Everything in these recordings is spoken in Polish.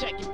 check it.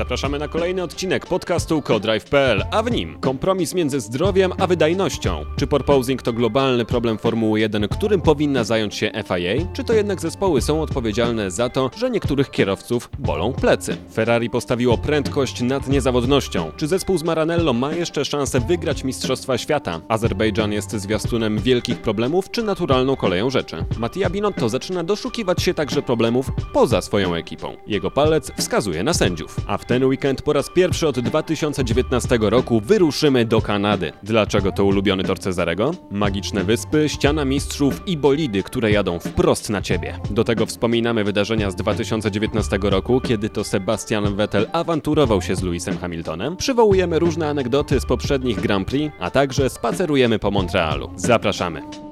Zapraszamy na kolejny odcinek podcastu Codrive.pl, a w nim kompromis między zdrowiem a wydajnością. Czy porposing to globalny problem Formuły 1, którym powinna zająć się FIA? Czy to jednak zespoły są odpowiedzialne za to, że niektórych kierowców bolą plecy? Ferrari postawiło prędkość nad niezawodnością. Czy zespół z Maranello ma jeszcze szansę wygrać Mistrzostwa Świata? Azerbejdżan jest zwiastunem wielkich problemów, czy naturalną koleją rzeczy? Mattia Binotto zaczyna doszukiwać się także problemów poza swoją ekipą. Jego palec wskazuje na sędziów. A w ten weekend po raz pierwszy od 2019 roku wyruszymy do Kanady. Dlaczego to ulubiony tor Cezarego? Magiczne wyspy, ściana mistrzów i bolidy, które jadą wprost na ciebie. Do tego wspominamy wydarzenia z 2019 roku, kiedy to Sebastian Vettel awanturował się z Lewisem Hamiltonem. Przywołujemy różne anegdoty z poprzednich Grand Prix, a także spacerujemy po Montrealu. Zapraszamy!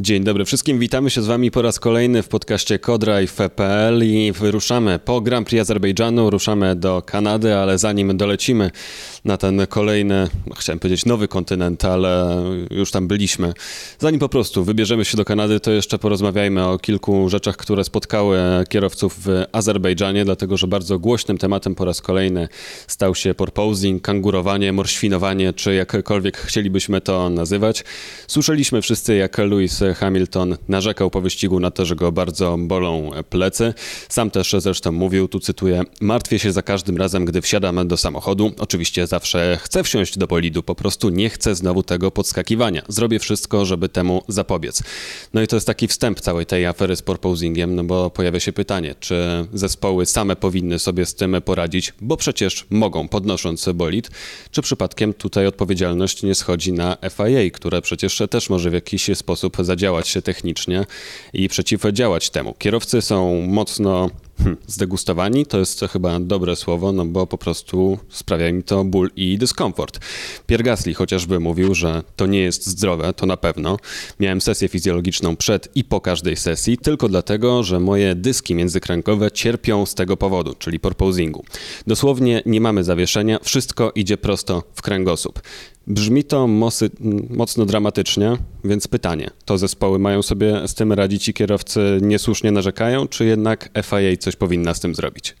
Dzień dobry wszystkim, witamy się z Wami po raz kolejny w podcaście Codrive.pl i wyruszamy po Grand Prix Azerbejdżanu, ruszamy do Kanady, ale zanim dolecimy na ten kolejny, chciałem powiedzieć nowy kontynent, ale już tam byliśmy. Zanim po prostu wybierzemy się do Kanady, to jeszcze porozmawiajmy o kilku rzeczach, które spotkały kierowców w Azerbejdżanie, dlatego że bardzo głośnym tematem po raz kolejny stał się porposing, kangurowanie, morświnowanie, czy jakkolwiek chcielibyśmy to nazywać. Słyszeliśmy wszyscy, jak Louis Hamilton narzekał po wyścigu na to, że go bardzo bolą plecy. Sam też zresztą mówił, tu cytuję, martwię się za każdym razem, gdy wsiadam do samochodu. Oczywiście zawsze chcę wsiąść do bolidu, po prostu nie chcę znowu tego podskakiwania. Zrobię wszystko, żeby temu zapobiec. No i to jest taki wstęp całej tej afery z porposingiem, no bo pojawia się pytanie, czy zespoły same powinny sobie z tym poradzić, bo przecież mogą, podnosząc bolid, czy przypadkiem tutaj odpowiedzialność nie schodzi na FIA, które przecież też może w jakiś sposób zadziałać technicznie i przeciwdziałać temu. Kierowcy są mocno hmm, zdegustowani, to jest chyba dobre słowo, no bo po prostu sprawia im to ból i dyskomfort. Pierre Gasly chociażby mówił, że to nie jest zdrowe, to na pewno. Miałem sesję fizjologiczną przed i po każdej sesji, tylko dlatego, że moje dyski międzykręgowe cierpią z tego powodu, czyli porposingu. Dosłownie nie mamy zawieszenia, wszystko idzie prosto w kręgosłup. Brzmi to mosy, mocno dramatycznie, więc pytanie: to zespoły mają sobie z tym radzić i kierowcy niesłusznie narzekają, czy jednak FIA coś powinna z tym zrobić?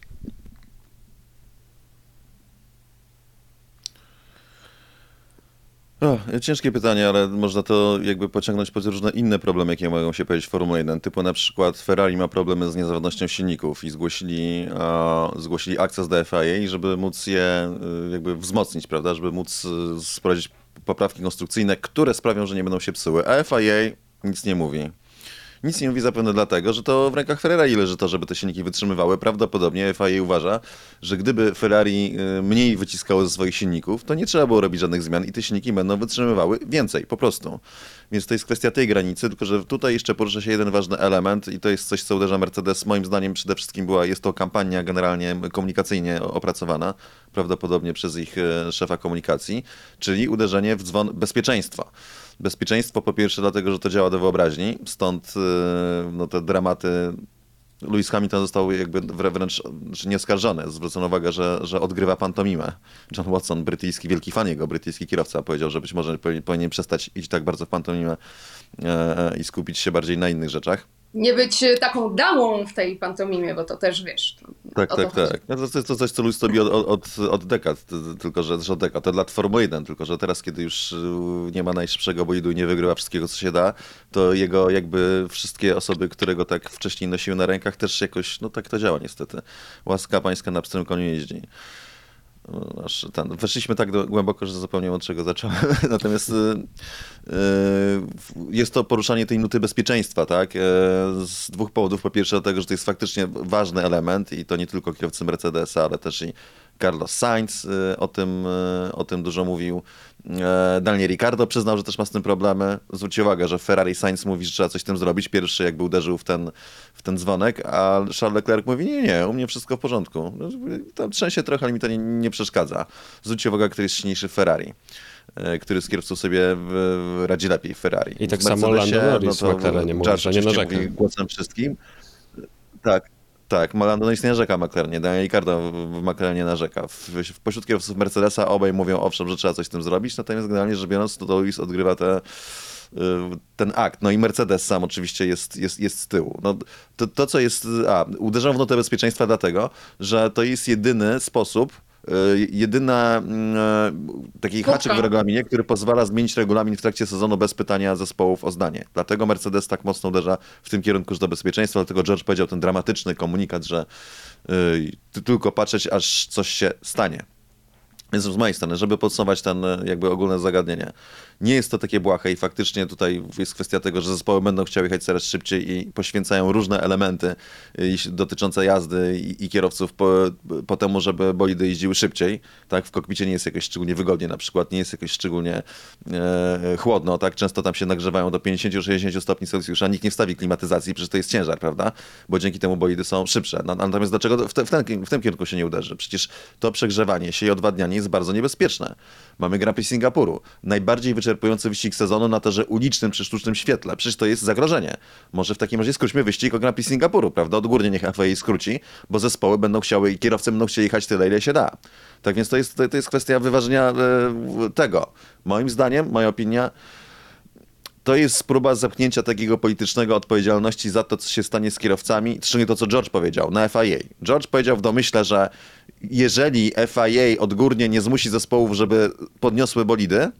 Ciężkie pytanie, ale można to jakby pociągnąć pod różne inne problemy, jakie mogą się pojawić w Formule 1. Typu na przykład Ferrari ma problemy z niezawodnością silników i zgłosili, e, zgłosili akces do FIA, żeby móc je y, jakby wzmocnić, prawda, żeby móc y, sprowadzić poprawki konstrukcyjne, które sprawią, że nie będą się psuły. A FIA nic nie mówi. Nic nie mówi zapewne dlatego, że to w rękach Ferrari leży to, żeby te silniki wytrzymywały. Prawdopodobnie FIA uważa, że gdyby Ferrari y, mniej wyciskało ze swoich silników, to nie trzeba było robić żadnych zmian i te silniki będą wytrzymywały więcej, po prostu. Więc to jest kwestia tej granicy, tylko że tutaj jeszcze porusza się jeden ważny element i to jest coś, co uderza Mercedes. Moim zdaniem przede wszystkim była, jest to kampania generalnie komunikacyjnie opracowana, prawdopodobnie przez ich y, szefa komunikacji, czyli uderzenie w dzwon bezpieczeństwa. Bezpieczeństwo po pierwsze dlatego, że to działa do wyobraźni, stąd y, no, te dramaty Lewis Hamilton został jakby wręcz znaczy nieskarżony. Zwrócono uwagę, że, że odgrywa pantomimę. John Watson, brytyjski, wielki fan jego, brytyjski kierowca, powiedział, że być może powinien przestać iść tak bardzo w pantomimę e, i skupić się bardziej na innych rzeczach nie być e, taką damą w tej pantomimie, bo to też wiesz. Tak, tak, tak. No to jest to coś, co Luis robi od, od, od dekad, tylko że, od dekad, to lat Formuły 1, tylko że teraz, kiedy już e, nie ma najszybszego bolidu i nie wygrywa wszystkiego, co się da, to jego jakby wszystkie osoby, które go tak wcześniej nosiły na rękach, też jakoś, no tak to działa niestety. Łaska pańska na pstrym koniu jeździ. Aż ten, weszliśmy tak do, głęboko, że zapomniałem od czego zacząłem. Natomiast y, y, jest to poruszanie tej nuty bezpieczeństwa, tak? E, z dwóch powodów. Po pierwsze, dlatego, że to jest faktycznie ważny element i to nie tylko kierowcy Mercedesa, ale też i Carlos Sainz y, o tym, y, o tym dużo mówił. E, Daniel Ricardo przyznał, że też ma z tym problemy. Zwróćcie uwagę, że Ferrari Sainz mówi, że trzeba coś z tym zrobić. Pierwszy jakby uderzył w ten, w ten dzwonek, a Charles Leclerc mówi, nie, nie, u mnie wszystko w porządku. No, tam trzęsie trochę, ale mi to nie, nie przeszkadza. Zwróćcie uwagę, który jest silniejszy Ferrari e, który z kierowców sobie radzi lepiej Ferrari. I tak samo Lando Norris no w McLarenie mówi, że nie narzeka. Głosem wszystkim. Tak, Tak, Lando nic nie narzeka McLarenie, Daniel Ricciardo w McLarenie narzeka. W, w pośród kierowców Mercedesa obaj mówią owszem, że trzeba coś z tym zrobić, natomiast generalnie rzecz biorąc, to Lewis odgrywa te, y, ten akt. No i Mercedes sam oczywiście jest, jest, jest z tyłu. No, to, to, co jest... A, uderzam w notę bezpieczeństwa dlatego, że to jest jedyny sposób, jedyna mm, taki haczyk w regulaminie, który pozwala zmienić regulamin w trakcie sezonu bez pytania zespołów o zdanie. Dlatego Mercedes tak mocno uderza w tym kierunku, że do bezpieczeństwa, dlatego George powiedział ten dramatyczny komunikat, że y, tylko patrzeć, aż coś się stanie. Więc z mojej strony, żeby podsumować ten jakby ogólne zagadnienie, nie jest to takie błahe i faktycznie tutaj jest kwestia tego, że zespoły będą chciały jechać coraz szybciej i poświęcają różne elementy dotyczące jazdy i, i kierowców po, po, temu, żeby bolidy jeździły szybciej. Tak, w kokpicie nie jest jakoś szczególnie wygodnie, na przykład nie jest jakoś szczególnie e, chłodno, tak, często tam się nagrzewają do 50-60 stopni Celsjusza, nikt nie wstawi klimatyzacji, przecież to jest ciężar, prawda, bo dzięki temu bolidy są szybsze. Natomiast dlaczego w, te, w, ten, w tym kierunku się nie uderzy? Przecież to przegrzewanie się i odwadnianie jest bardzo niebezpieczne. Mamy Grand Singapuru. Najbardziej wyczerpujący wyścig sezonu na torze ulicznym przy sztucznym świetle. Przecież to jest zagrożenie. Może w takim razie skróćmy wyścig o Grand Prix Singapuru, prawda? Odgórnie niech FIA skróci, bo zespoły będą chciały i kierowcy będą chcieli jechać tyle, ile się da. Tak więc to jest, to, jest kwestia wyważenia e, tego. Moim zdaniem, moja opinia, to jest próba zapchnięcia takiego politycznego odpowiedzialności za to, co się stanie z kierowcami, szczególnie to, co George powiedział na FIA. George powiedział w domyśle, że jeżeli FIA odgórnie nie zmusi zespołów, żeby podniosły bolidy,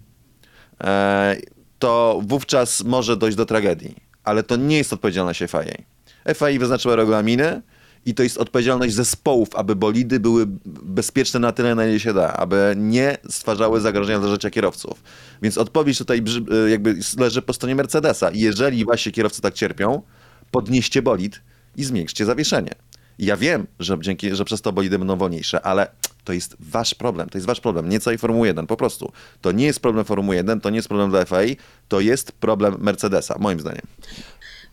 to wówczas może dojść do tragedii. Ale to nie jest odpowiedzialność FIA. FIA wyznaczyła regulaminy, i to jest odpowiedzialność zespołów, aby bolidy były bezpieczne na tyle, na ile się da, aby nie stwarzały zagrożenia dla życia kierowców. Więc odpowiedź tutaj e, jakby leży po stronie Mercedesa. Jeżeli właśnie kierowcy tak cierpią, podnieście bolid i zmniejszcie zawieszenie. Ja wiem, że, dzięki, że przez to bolidy będą wolniejsze, ale to jest wasz problem, to jest wasz problem, nie całej Formuły 1, po prostu. To nie jest problem Formuły 1, to nie jest problem dla FIA, to jest problem Mercedesa, moim zdaniem.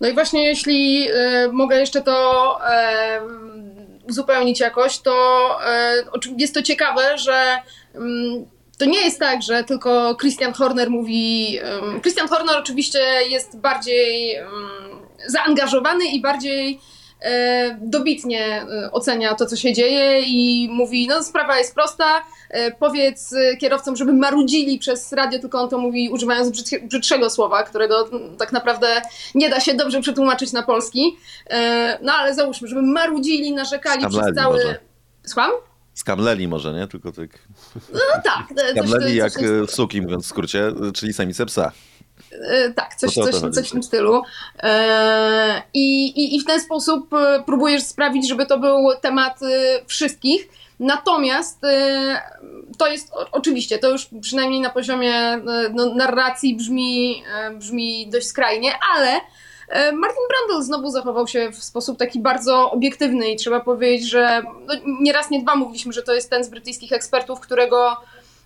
No i właśnie jeśli y, mogę jeszcze to y, uzupełnić jakoś, to y, jest to ciekawe, że mm, to nie jest tak, że tylko Christian Horner mówi. Christian Horner oczywiście jest bardziej zaangażowany i bardziej dobitnie e, ocenia to, co się dzieje i mówi, no sprawa jest prosta, e, powiedz kierowcom, żeby marudzili przez radio, tylko on to mówi używając brzydszego słowa, którego tak naprawdę nie da się dobrze przetłumaczyć na polski. No ale załóżmy, żeby marudzili, narzekali Skamleli przez cały... Może. Słucham? Skamleli może, nie? Tylko tak... No tak. Skamleli jak suki, mówiąc w skrócie, czyli samice psa. E, tak, coś, coś, coś w tym stylu. E, I, i, I w ten sposób e, próbujesz sprawić, żeby to był temat wszystkich. Natomiast to jest oczywiście, to już przynajmniej na poziomie no, narracji brzmi, brzmi dość skrajnie, ale Martin Brandl znowu zachował się w sposób taki bardzo obiektywny i trzeba powiedzieć, że no, nie raz, nie dwa mówiliśmy, że to jest ten z brytyjskich ekspertów, którego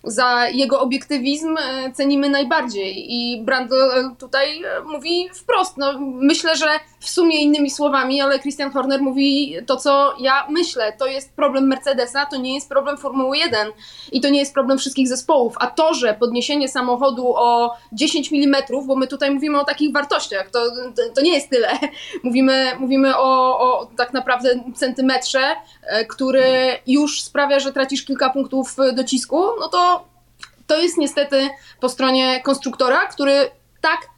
za jego obiektywizm e, cenimy najbardziej. I Brando e, tutaj e, mówi wprost. No, myślę, że w sumie innymi słowami, ale Christian Horner mówi to, co ja myślę. To jest problem Mercedesa, to nie jest problem Formuły 1 i to nie jest problem wszystkich zespołów. A to, że podniesienie samochodu o 10 mm, bo my tutaj mówimy o takich wartościach, to, to nie jest tyle. Mówimy, mówimy o, o tak naprawdę centymetrze, który już sprawia, że tracisz kilka punktów docisku, no to to jest niestety po stronie konstruktora, który tak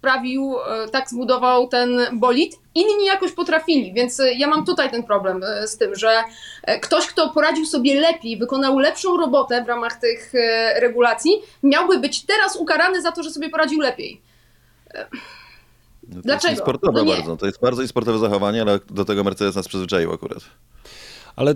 sprawił, e, tak zbudował ten bolid. Inni jakoś potrafili, więc e, ja mam tutaj ten problem e, z tym, że ktoś, kto poradził sobie lepiej, wykonał lepszą robotę w ramach tych regulacji, miałby być teraz ukarany za to, że sobie poradził lepiej. No to Dlaczego? Jest sportowe no bardzo. To jest bardzo sportowe zachowanie, ale do tego Mercedes nas przyzwyczaił akurat. Ale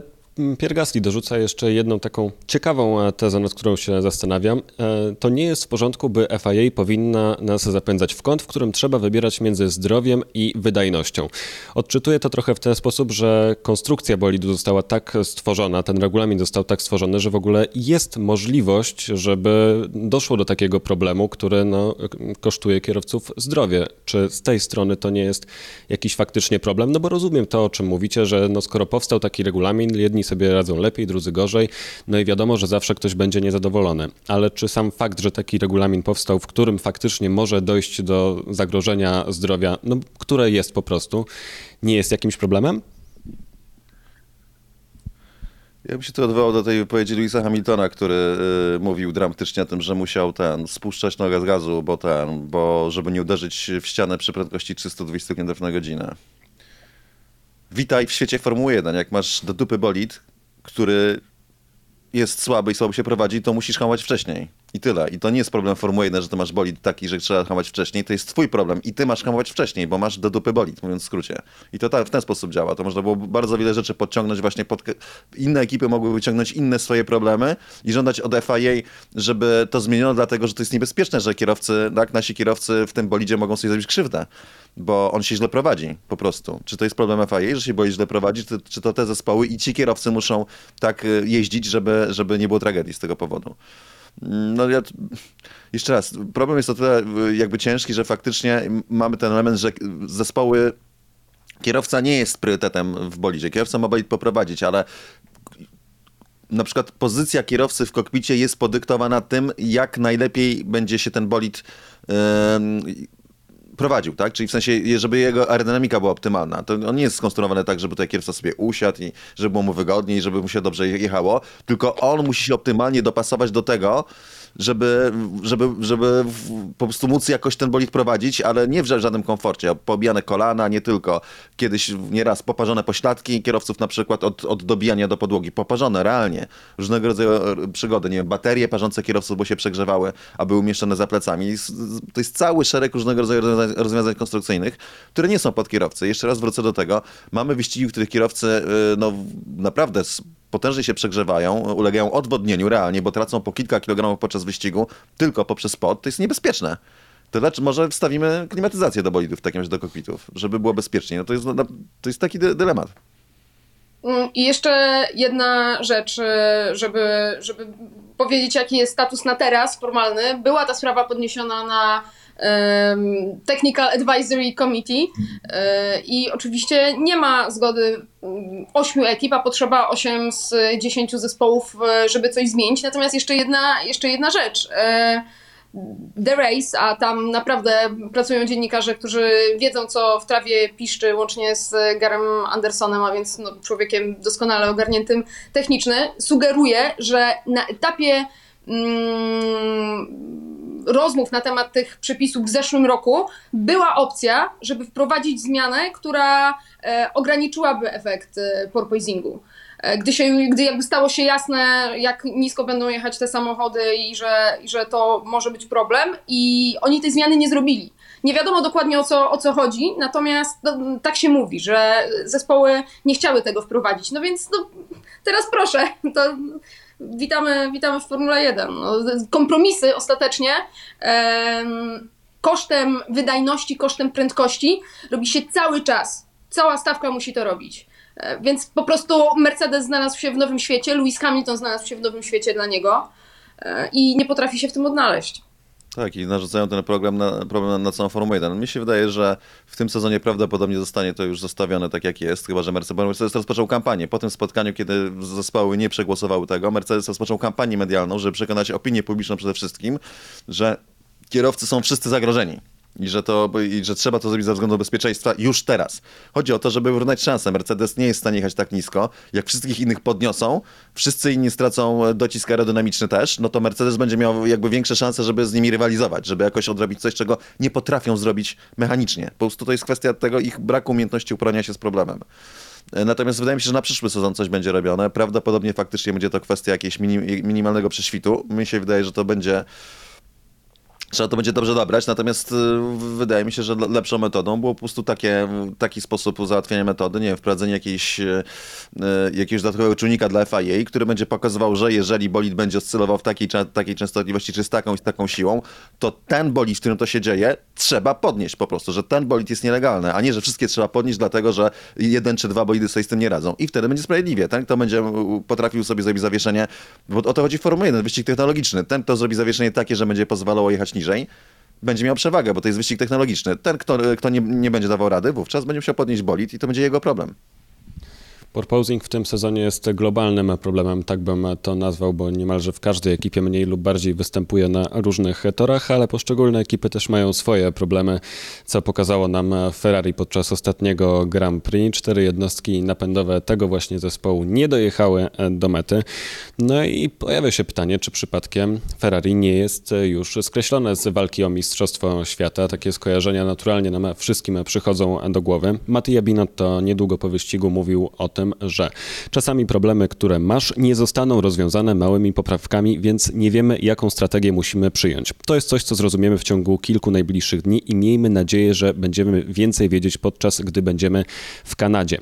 Piergasli dorzuca jeszcze jedną taką ciekawą e, tezę, nad którą się zastanawiam. E, to nie jest w porządku, by FIA powinna nas zapędzać w kąt, w którym trzeba wybierać między zdrowiem i wydajnością. Odczytuję to trochę w ten sposób, że konstrukcja bolidu została tak stworzona, ten regulamin został tak stworzony, że w ogóle jest możliwość, żeby doszło do takiego problemu, który no, kosztuje kierowców zdrowie. Czy z tej strony to nie jest jakiś faktycznie problem? No bo rozumiem to, o czym mówicie, że no, skoro powstał taki regulamin, jedni sobie radzą lepiej, drudzy gorzej. No i wiadomo, że zawsze ktoś będzie niezadowolony. Ale czy sam fakt, że taki regulamin powstał, w którym faktycznie może dojść do zagrożenia zdrowia, no, które jest po prostu, nie jest jakimś problemem? Ja bym się tu odwołał do tej wypowiedzi Louisa Hamiltona, który y, mówił dramatycznie o tym, że musiał ten spuszczać nogę z gazu, bo ten, bo żeby nie uderzyć w ścianę przy prędkości 320 km na godzinę. Witaj w świecie Formuły 1. Jak masz do dupy bolid, który jest słaby i słabo się prowadzi, to musisz hamować wcześniej. I tyle. I to nie jest problem Formuły 1, że ty masz bolid taki, że trzeba hamować wcześniej. To jest twój problem i ty masz hamować wcześniej, bo masz do dupy bolid, mówiąc w skrócie. I to tak, w ten sposób działa. To można było bardzo wiele rzeczy podciągnąć właśnie pod... Inne ekipy mogły wyciągnąć inne swoje problemy i żądać od FIA, żeby to zmieniono, dlatego, że to jest niebezpieczne, że kierowcy, tak, nasi kierowcy w tym bolidzie mogą sobie zrobić krzywdę bo on się źle prowadzi po prostu. Czy to jest problem FIA, że się boi źle prowadzić, czy, czy to te zespoły i ci kierowcy muszą tak y, jeździć, żeby, żeby nie było tragedii z tego powodu. No ja, jeszcze raz, problem jest o tyle jakby ciężki, że faktycznie mamy ten element, że zespoły kierowca nie jest priorytetem w bolidzie. Kierowca ma bolid poprowadzić, ale na przykład pozycja kierowcy w kokpicie jest podyktowana tym, jak najlepiej będzie się ten bolid yy, prowadził, tak? Czyli w sensie, żeby jego aerodynamika była optymalna. To on nie jest skonstruowany tak, żeby tutaj kierowca sobie usiadł i żeby było mu wygodniej, żeby mu się dobrze jechało, tylko on musi się optymalnie dopasować do tego, żeby, żeby, żeby po prostu móc jakoś ten bolid prowadzić, ale nie w żadnym komforcie. Pobijane kolana, nie tylko. Kiedyś nieraz poparzone pośladki kierowców na przykład od, od dobijania do podłogi. Poparzone, realnie. Różnego rodzaju e, przygody. Nie wiem, baterie parzące kierowców, bo się przegrzewały, a były umieszczone za plecami. To jest cały szereg różnego rodzaju rozwiązań konstrukcyjnych, które nie są pod kierowcę. Jeszcze raz wrócę do tego. Mamy wyścigi, w których kierowcy e, no, naprawdę potężnie się przegrzewają, ulegają odwodnieniu realnie, bo tracą po kilka kilogramów podczas wyścigu tylko poprzez pot, to jest niebezpieczne. To znaczy, może wstawimy klimatyzację do bolidów, w takim razie do kokpitów, żeby było bezpiecznie. No to jest, to jest taki dy dylemat. Mm, I jeszcze jedna rzecz, e, żeby, żeby powiedzieć, jaki jest status na teraz formalny. Była ta sprawa podniesiona na Technical Advisory Committee e, i oczywiście nie ma zgody mm, ośmiu ekip, a potrzeba 8 z 10 zespołów, e, żeby coś zmienić. Natomiast jeszcze jedna, jeszcze jedna rzecz. E, The Race, a tam naprawdę pracują dziennikarze, którzy wiedzą, co w trawie piszczy, łącznie z Garem Andersonem, a więc no, człowiekiem doskonale ogarniętym techniczny, sugeruje, że na etapie mm, rozmów na temat tych przepisów w zeszłym roku była opcja, żeby wprowadzić zmianę, która e, ograniczyłaby efekt e, porpoisingu. E, gdy, się, gdy jakby stało się jasne, jak nisko będą jechać te samochody i że, i że to może być problem, i oni tej zmiany nie zrobili. Nie wiadomo dokładnie o co, o co chodzi, natomiast no, tak się mówi, że zespoły nie chciały tego wprowadzić. No więc no, teraz proszę, to witamy, witamy w Formule 1. No, kompromisy ostatecznie kosztem wydajności, kosztem prędkości robi się cały czas. Cała stawka musi to robić. E, więc po prostu Mercedes znalazł się w nowym świecie, Lewis Hamilton znalazł się w nowym świecie dla niego e, i nie potrafi się w tym odnaleźć. Tak, i narzucają ten program na, problem na, całą Formułę 1. Mi się wydaje, że w tym sezonie prawdopodobnie zostanie to już zostawione tak, jak jest, chyba że Mercedes, Mercedes rozpoczął kampanię. Po tym spotkaniu, kiedy zespoły nie przegłosowały tego, Mercedes rozpoczął kampanię medialną, żeby przekonać opinię publiczną przede wszystkim, że kierowcy są wszyscy zagrożeni i że, to, i że trzeba to zrobić ze względu bezpieczeństwa już teraz. Chodzi o to, żeby wyrównać szanse. Mercedes nie jest w stanie jechać tak nisko. Jak wszystkich innych podniosą, wszyscy inni stracą docisk aerodynamiczny też, no to Mercedes będzie miał jakby większe szanse, żeby z nimi rywalizować, żeby jakoś odrobić coś, czego nie potrafią zrobić mechanicznie. Po prostu to jest kwestia tego ich braku umiejętności uporania się z problemem. Natomiast wydaje mi się, że na przyszły sezon coś będzie robione. Prawdopodobnie faktycznie będzie to kwestia jakiegoś minimalnego prześwitu. Mi się wydaje, że to będzie trzeba to będzie dobrze dobrać, natomiast y, wydaje mi się, że lepszą metodą było po prostu takie, taki sposób załatwienia metody, nie wiem, wprowadzenie jakiejś, y, y, jakiegoś dodatkowego czujnika dla FIA, który będzie pokazywał, że jeżeli bolid będzie oscylował w takiej, takiej częstotliwości, czy z taką, z taką siłą, to ten bolid, w którym to się dzieje, trzeba podnieść po prostu, że ten bolid jest nielegalny, a nie, że wszystkie trzeba podnieść dlatego, że jeden czy dwa bolidy sobie z tym nie radzą. I wtedy będzie sprawiedliwie. Ten, kto będzie potrafił sobie zrobić zawieszenie, bo o to chodzi w Formule 1, wyścig technologiczny. Ten, kto zrobi zawieszenie takie, że będzie pozwalało jechać niżej, będzie miał przewagę, bo to jest wyścig technologiczny. Ten, kto, kto nie, nie będzie dawał rady, wówczas będzie musiał podnieść bolid i to będzie jego problem. Porposing w tym sezonie jest globalnym problemem, tak bym to nazwał, bo niemalże w każdej ekipie mniej lub bardziej występuje na różnych torach, ale poszczególne ekipy też mają swoje problemy, co pokazało nam Ferrari podczas ostatniego Grand Prix. Cztery jednostki napędowe tego właśnie zespołu nie dojechały do mety. No i pojawia się pytanie, czy przypadkiem Ferrari nie jest już skreślone z walki o Mistrzostwo Świata. Takie skojarzenia naturalnie nam wszystkim przychodzą do głowy. Mattia Binotto niedługo po wyścigu mówił o tym, że czasami problemy, które masz, nie zostaną rozwiązane małymi poprawkami, więc nie wiemy, jaką strategię musimy przyjąć. To jest coś, co zrozumiemy w ciągu kilku najbliższych dni i miejmy nadzieję, że będziemy więcej wiedzieć podczas gdy będziemy w Kanadzie.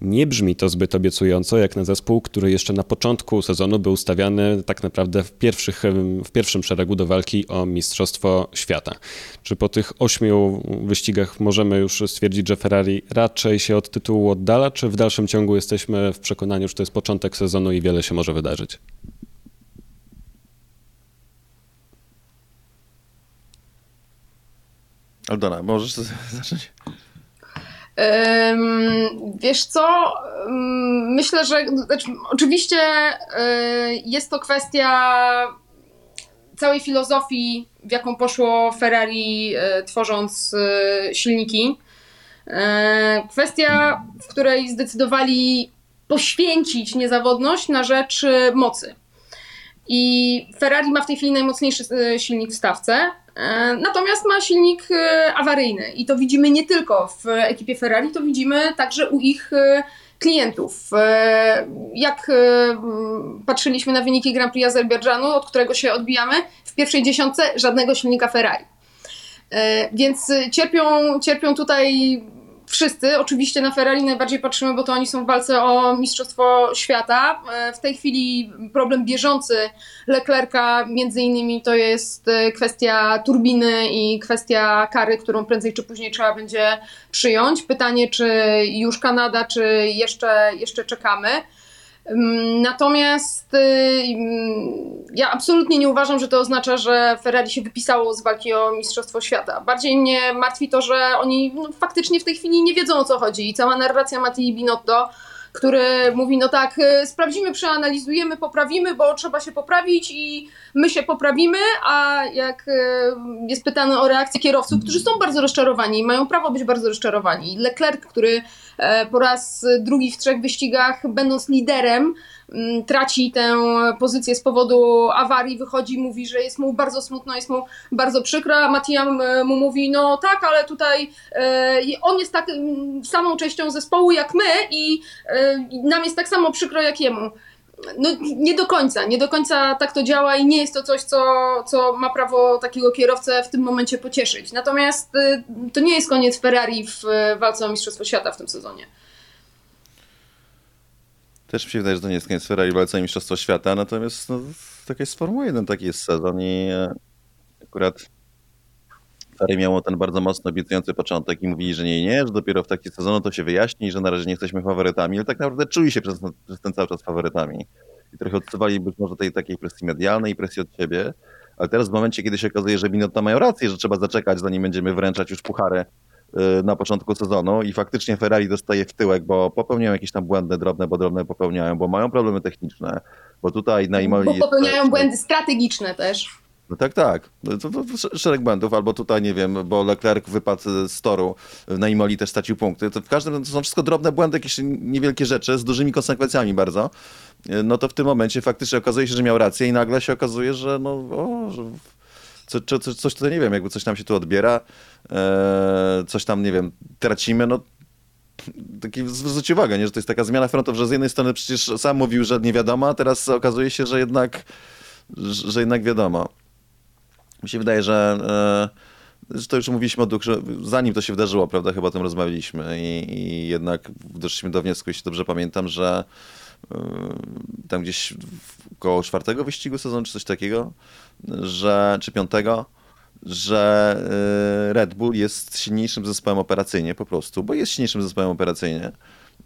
Nie brzmi to zbyt obiecująco, jak na zespół, który jeszcze na początku sezonu był stawiany tak naprawdę w, pierwszych, w pierwszym szeregu do walki o Mistrzostwo Świata. Czy po tych ośmiu wyścigach możemy już stwierdzić, że Ferrari raczej się od tytułu oddala, czy w dalszym ciągu jesteśmy w przekonaniu, że to jest początek sezonu i wiele się może wydarzyć? Aldona, możesz zacząć? Wiesz co? Myślę, że znaczy, oczywiście e, jest to kwestia całej filozofii, w jaką poszło Ferrari e, tworząc e, silniki. Kwestia, w której zdecydowali poświęcić niezawodność na rzecz mocy. I Ferrari ma w tej chwili najmocniejszy silnik w stawce. E, natomiast ma silnik e, awaryjny i to widzimy nie tylko w ekipie Ferrari, to widzimy także u ich e, klientów. Jak patrzyliśmy na wyniki Grand Prix Azerbejdżanu, od którego się odbijamy, w pierwszej dziesiątce żadnego silnika Ferrari. Więc cierpią, cierpią tutaj wszyscy. Oczywiście na Ferrari najbardziej patrzymy, bo to oni są w walce o Mistrzostwo Świata. E, w tej chwili problem bieżący Leclerca między innymi to jest e, kwestia turbiny i kwestia kary, którą prędzej czy później trzeba będzie przyjąć. Pytanie, czy już Kanada, czy jeszcze, jeszcze czekamy. Natomiast y, ja absolutnie nie uważam, że to oznacza, że Ferrari się wypisało z walki o Mistrzostwo Świata. Bardziej mnie martwi to, że oni no, faktycznie w tej chwili nie wiedzą o co chodzi i cała narracja Mattii Binotto który mówi, no tak, y, sprawdzimy, przeanalizujemy, poprawimy, bo trzeba się poprawić i my się poprawimy, a jak y, jest pytany o reakcję kierowców, którzy są bardzo rozczarowani i mają prawo być bardzo rozczarowani. Leclerc, który e, po raz drugi w trzech wyścigach, będąc liderem, traci tę pozycję z powodu awarii, wychodzi, mówi, że jest mu bardzo smutno, jest mu bardzo przykro, a e, mu mówi, no tak, ale tutaj e, on jest tak mm, samą częścią zespołu jak my i e, nam jest tak samo przykro jak jemu. No, nie do końca, nie do końca tak to działa i nie jest to coś, co, co ma prawo takiego kierowcę w tym momencie pocieszyć. Natomiast to nie jest koniec Ferrari w walce o Mistrzostwo Świata w tym sezonie. Też mi się wydaje, że to nie jest koniec Ferrari walce Mistrzostwo Świata, natomiast no, taka jest Formuła 1, taki jest sezon i e, akurat Ferrari miało ten bardzo mocno obiecujący początek i mówili, że nie, nie, że dopiero w taki sezon to się wyjaśni, że na razie nie jesteśmy faworytami, ale tak naprawdę czuli się przez, przez ten cały czas faworytami i trochę odczuwali być może tej takiej presji medialnej i presji od siebie, ale teraz w momencie, kiedy się okazuje, że Binotto mają rację, że trzeba zaczekać, zanim będziemy wręczać już puchary na początku sezonu i faktycznie Ferrari dostaje w tyłek, bo popełniają jakieś tam błędy drobne, bo drobne popełniają, bo mają problemy techniczne, bo tutaj na Imoli... Bo popełniają błędy strategiczne też. No tak, tak. No to, to, to, szereg błędów, albo tutaj, nie wiem, bo Leclerc wypadł z toru, na Imoli też stracił punkty. To w każdym to są wszystko drobne błędy, jakieś niewielkie rzeczy z dużymi konsekwencjami bardzo. No to w tym momencie faktycznie okazuje się, że miał rację i nagle się okazuje, że no, o, że co, co, coś tutaj, nie wiem, jakby coś nam się tu odbiera, e, coś tam, nie wiem, tracimy, no taki zwróćcie uwagę, nie, że to jest taka zmiana frontów, że z jednej strony przecież sam mówił, że nie wiadomo, a teraz okazuje się, że jednak, że jednak wiadomo. Mi się wydaje, że e, to już mówiliśmy o że zanim to się wydarzyło, prawda, chyba o tym rozmawialiśmy i, i jednak doszliśmy do wniosku, jeśli dobrze pamiętam, że tam gdzieś koło czwartego wyścigu sezonu, czy coś takiego, że, czy piątego, że y, Red Bull jest silniejszym zespołem operacyjnie po prostu, bo jest silniejszym zespołem operacyjnie.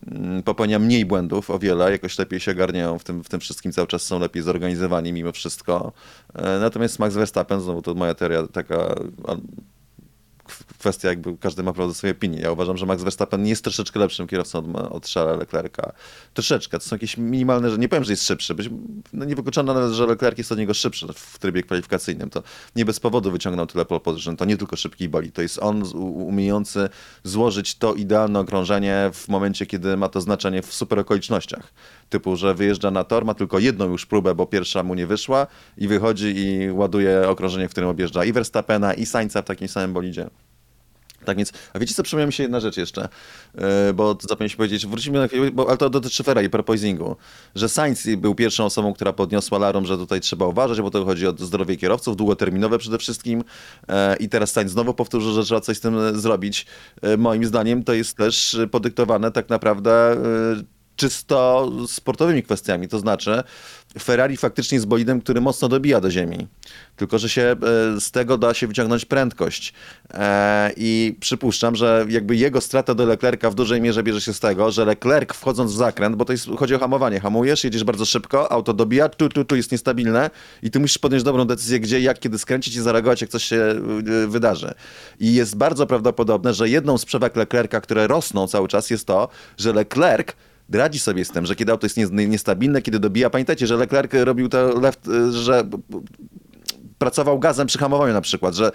Mm, popełnia mniej błędów o wiele, jakoś lepiej się ogarniają w tym, w tym wszystkim, cały czas są lepiej zorganizowani mimo wszystko. E, natomiast Max Verstappen, znowu to moja teoria taka kwestia jakby, każdy ma prawo do swojej opinii. Ja uważam, że Max Verstappen jest troszeczkę lepszym kierowcą od, od Charlesa Leclerca. Troszeczkę, to są jakieś minimalne, że nie powiem, że jest szybszy, być, no nie wykluczone nawet, że Leclerc jest od niego szybszy w trybie kwalifikacyjnym. To nie bez powodu wyciągnął tyle pole position. To nie tylko szybki boli, to jest on umiejący złożyć to idealne okrążenie w momencie, kiedy ma to znaczenie w super okolicznościach. Typu, że wyjeżdża na tor, ma tylko jedną już próbę, bo pierwsza mu nie wyszła i wychodzi i ładuje okrążenie, w którym objeżdża i Verstappena i Sainza w takim samym bolidzie. Tak więc, a wiecie co, przypomniała mi się jedna rzecz jeszcze, yy, bo zapomnieliśmy powiedzieć, wrócimy na chwilę, bo, ale to dotyczy Ferrari, propoisingu, że Sainz był pierwszą osobą, która podniosła larum, że tutaj trzeba uważać, bo to chodzi o zdrowie kierowców, długoterminowe przede wszystkim yy, i teraz Sainz znowu powtórzył, że trzeba coś z tym zrobić. Yy, moim zdaniem to jest też podyktowane tak naprawdę czysto sportowymi kwestiami, to znaczy Ferrari faktycznie jest bolidem, który mocno dobija do ziemi. Tylko, że się e, z tego da się wyciągnąć prędkość. E, I przypuszczam, że jakby jego strata do Leclerca w dużej mierze bierze się z tego, że Leclerc wchodząc w zakręt, bo to jest, chodzi o hamowanie, hamujesz, jedziesz bardzo szybko, auto dobija, tu, tu, tu jest niestabilne i ty musisz podjąć dobrą decyzję, gdzie, jak, kiedy skręcić i zareagować, jak coś się e, wydarzy. I jest bardzo prawdopodobne, że jedną z przewag Leclerca, które rosną cały czas, jest to, że Leclerc radzi sobie z tym, że kiedy auto jest niestabilne, kiedy dobija. Pamiętajcie, że Leclerc robił to left, że pracował gazem przy hamowaniu na przykład, że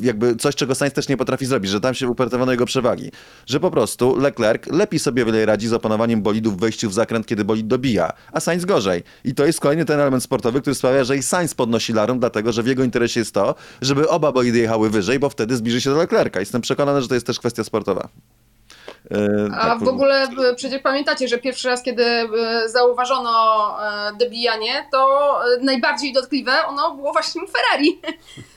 jakby coś, czego Sainz też nie potrafi zrobić, że tam się upartowano jego przewagi. Że po prostu Leclerc lepiej sobie radzi z opanowaniem bolidu w wejściu w zakręt, kiedy bolid dobija, a Sainz gorzej. I to jest kolejny ten element sportowy, który sprawia, że i Sainz podnosi larum, dlatego, że w jego interesie jest to, żeby oba bolidy jechały wyżej, bo wtedy zbliży się do Leclerca. Jestem przekonany, że to jest też kwestia sportowa. E, A tak, w ogóle przecież pamiętacie, że pierwszy raz, kiedy e, zauważono e, dobijanie, to najbardziej dotkliwe ono było właśnie Ferrari.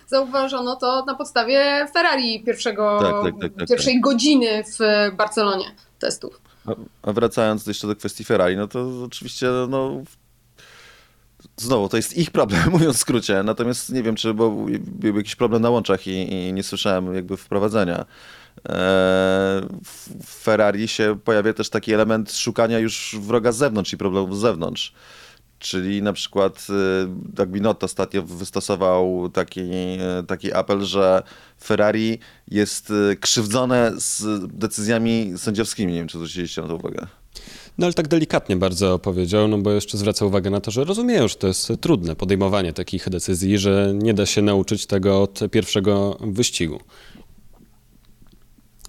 Zauważono to na podstawie Ferrari pierwszego, tak, tak, tak, tak pierwszej tak. godziny w Barcelonie testów. A wracając jeszcze do kwestii Ferrari, no to oczywiście no, Znowu, to jest ich problem, mówiąc w skrócie. Natomiast nie wiem, czy był jakiś problem na łączach i, i nie słyszałem jakby wprowadzenia. W Ferrari się pojawia też taki element szukania już wroga z zewnątrz i problemów z zewnątrz. Czyli na przykład Doug Binotto ostatnio wystosował taki, e, taki apel, że Ferrari jest e, krzywdzone z decyzjami sędziowskimi. Nie wiem, czy zwróciliście na to uwagę. No ale tak delikatnie bardzo powiedział, no bo jeszcze zwraca uwagę na to, że rozumieją, że to jest trudne podejmowanie takich decyzji, że nie da się nauczyć tego od pierwszego wyścigu.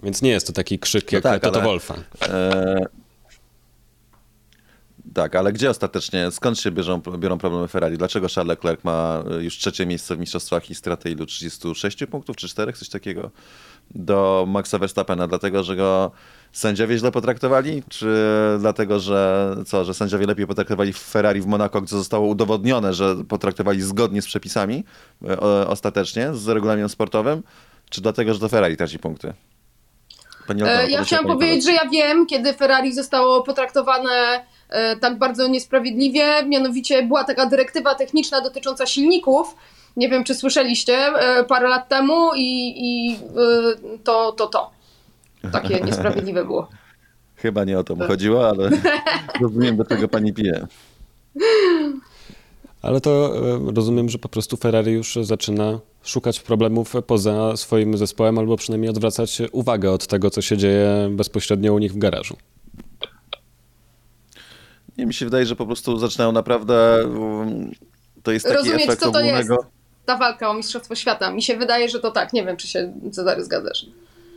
Więc nie jest to taki krzyk no jak tak, Toto ale, Wolfa. E, tak, ale gdzie ostatecznie, skąd się bierzą, biorą problemy Ferrari? Dlaczego Charles Leclerc ma już trzecie miejsce w mistrzostwach i stratę ilu? 36 punktów czy 4, coś takiego? Do Maxa Verstappena, dlatego że go sędziowie źle potraktowali? Czy dlatego, że co, że sędziowie lepiej potraktowali w Ferrari w Monaco, gdzie zostało udowodnione, że potraktowali zgodnie z przepisami e, ostatecznie, z regulaminem sportowym? Czy dlatego, że to Ferrari traci punkty? E, ja chciałam powiedzieć, że ja wiem, kiedy Ferrari zostało potraktowane e, tak bardzo niesprawiedliwie, mianowicie była taka dyrektywa techniczna dotycząca silników, nie wiem czy słyszeliście, e, parę lat temu i, i to, to, to. Takie niesprawiedliwe było. Chyba nie o to mu chodziło, ale rozumiem, do czego pani pije. Ale to rozumiem, że po prostu Ferrari już zaczyna szukać problemów poza swoim zespołem, albo przynajmniej odwracać uwagę od tego, co się dzieje bezpośrednio u nich w garażu. Nie, mi się wydaje, że po prostu zaczynają naprawdę. Um, to jest taki Rozumieć, efekt co to ogólnego... jest ta walka o Mistrzostwo Świata. Mi się wydaje, że to tak. Nie wiem, czy się Cezary zgadzasz.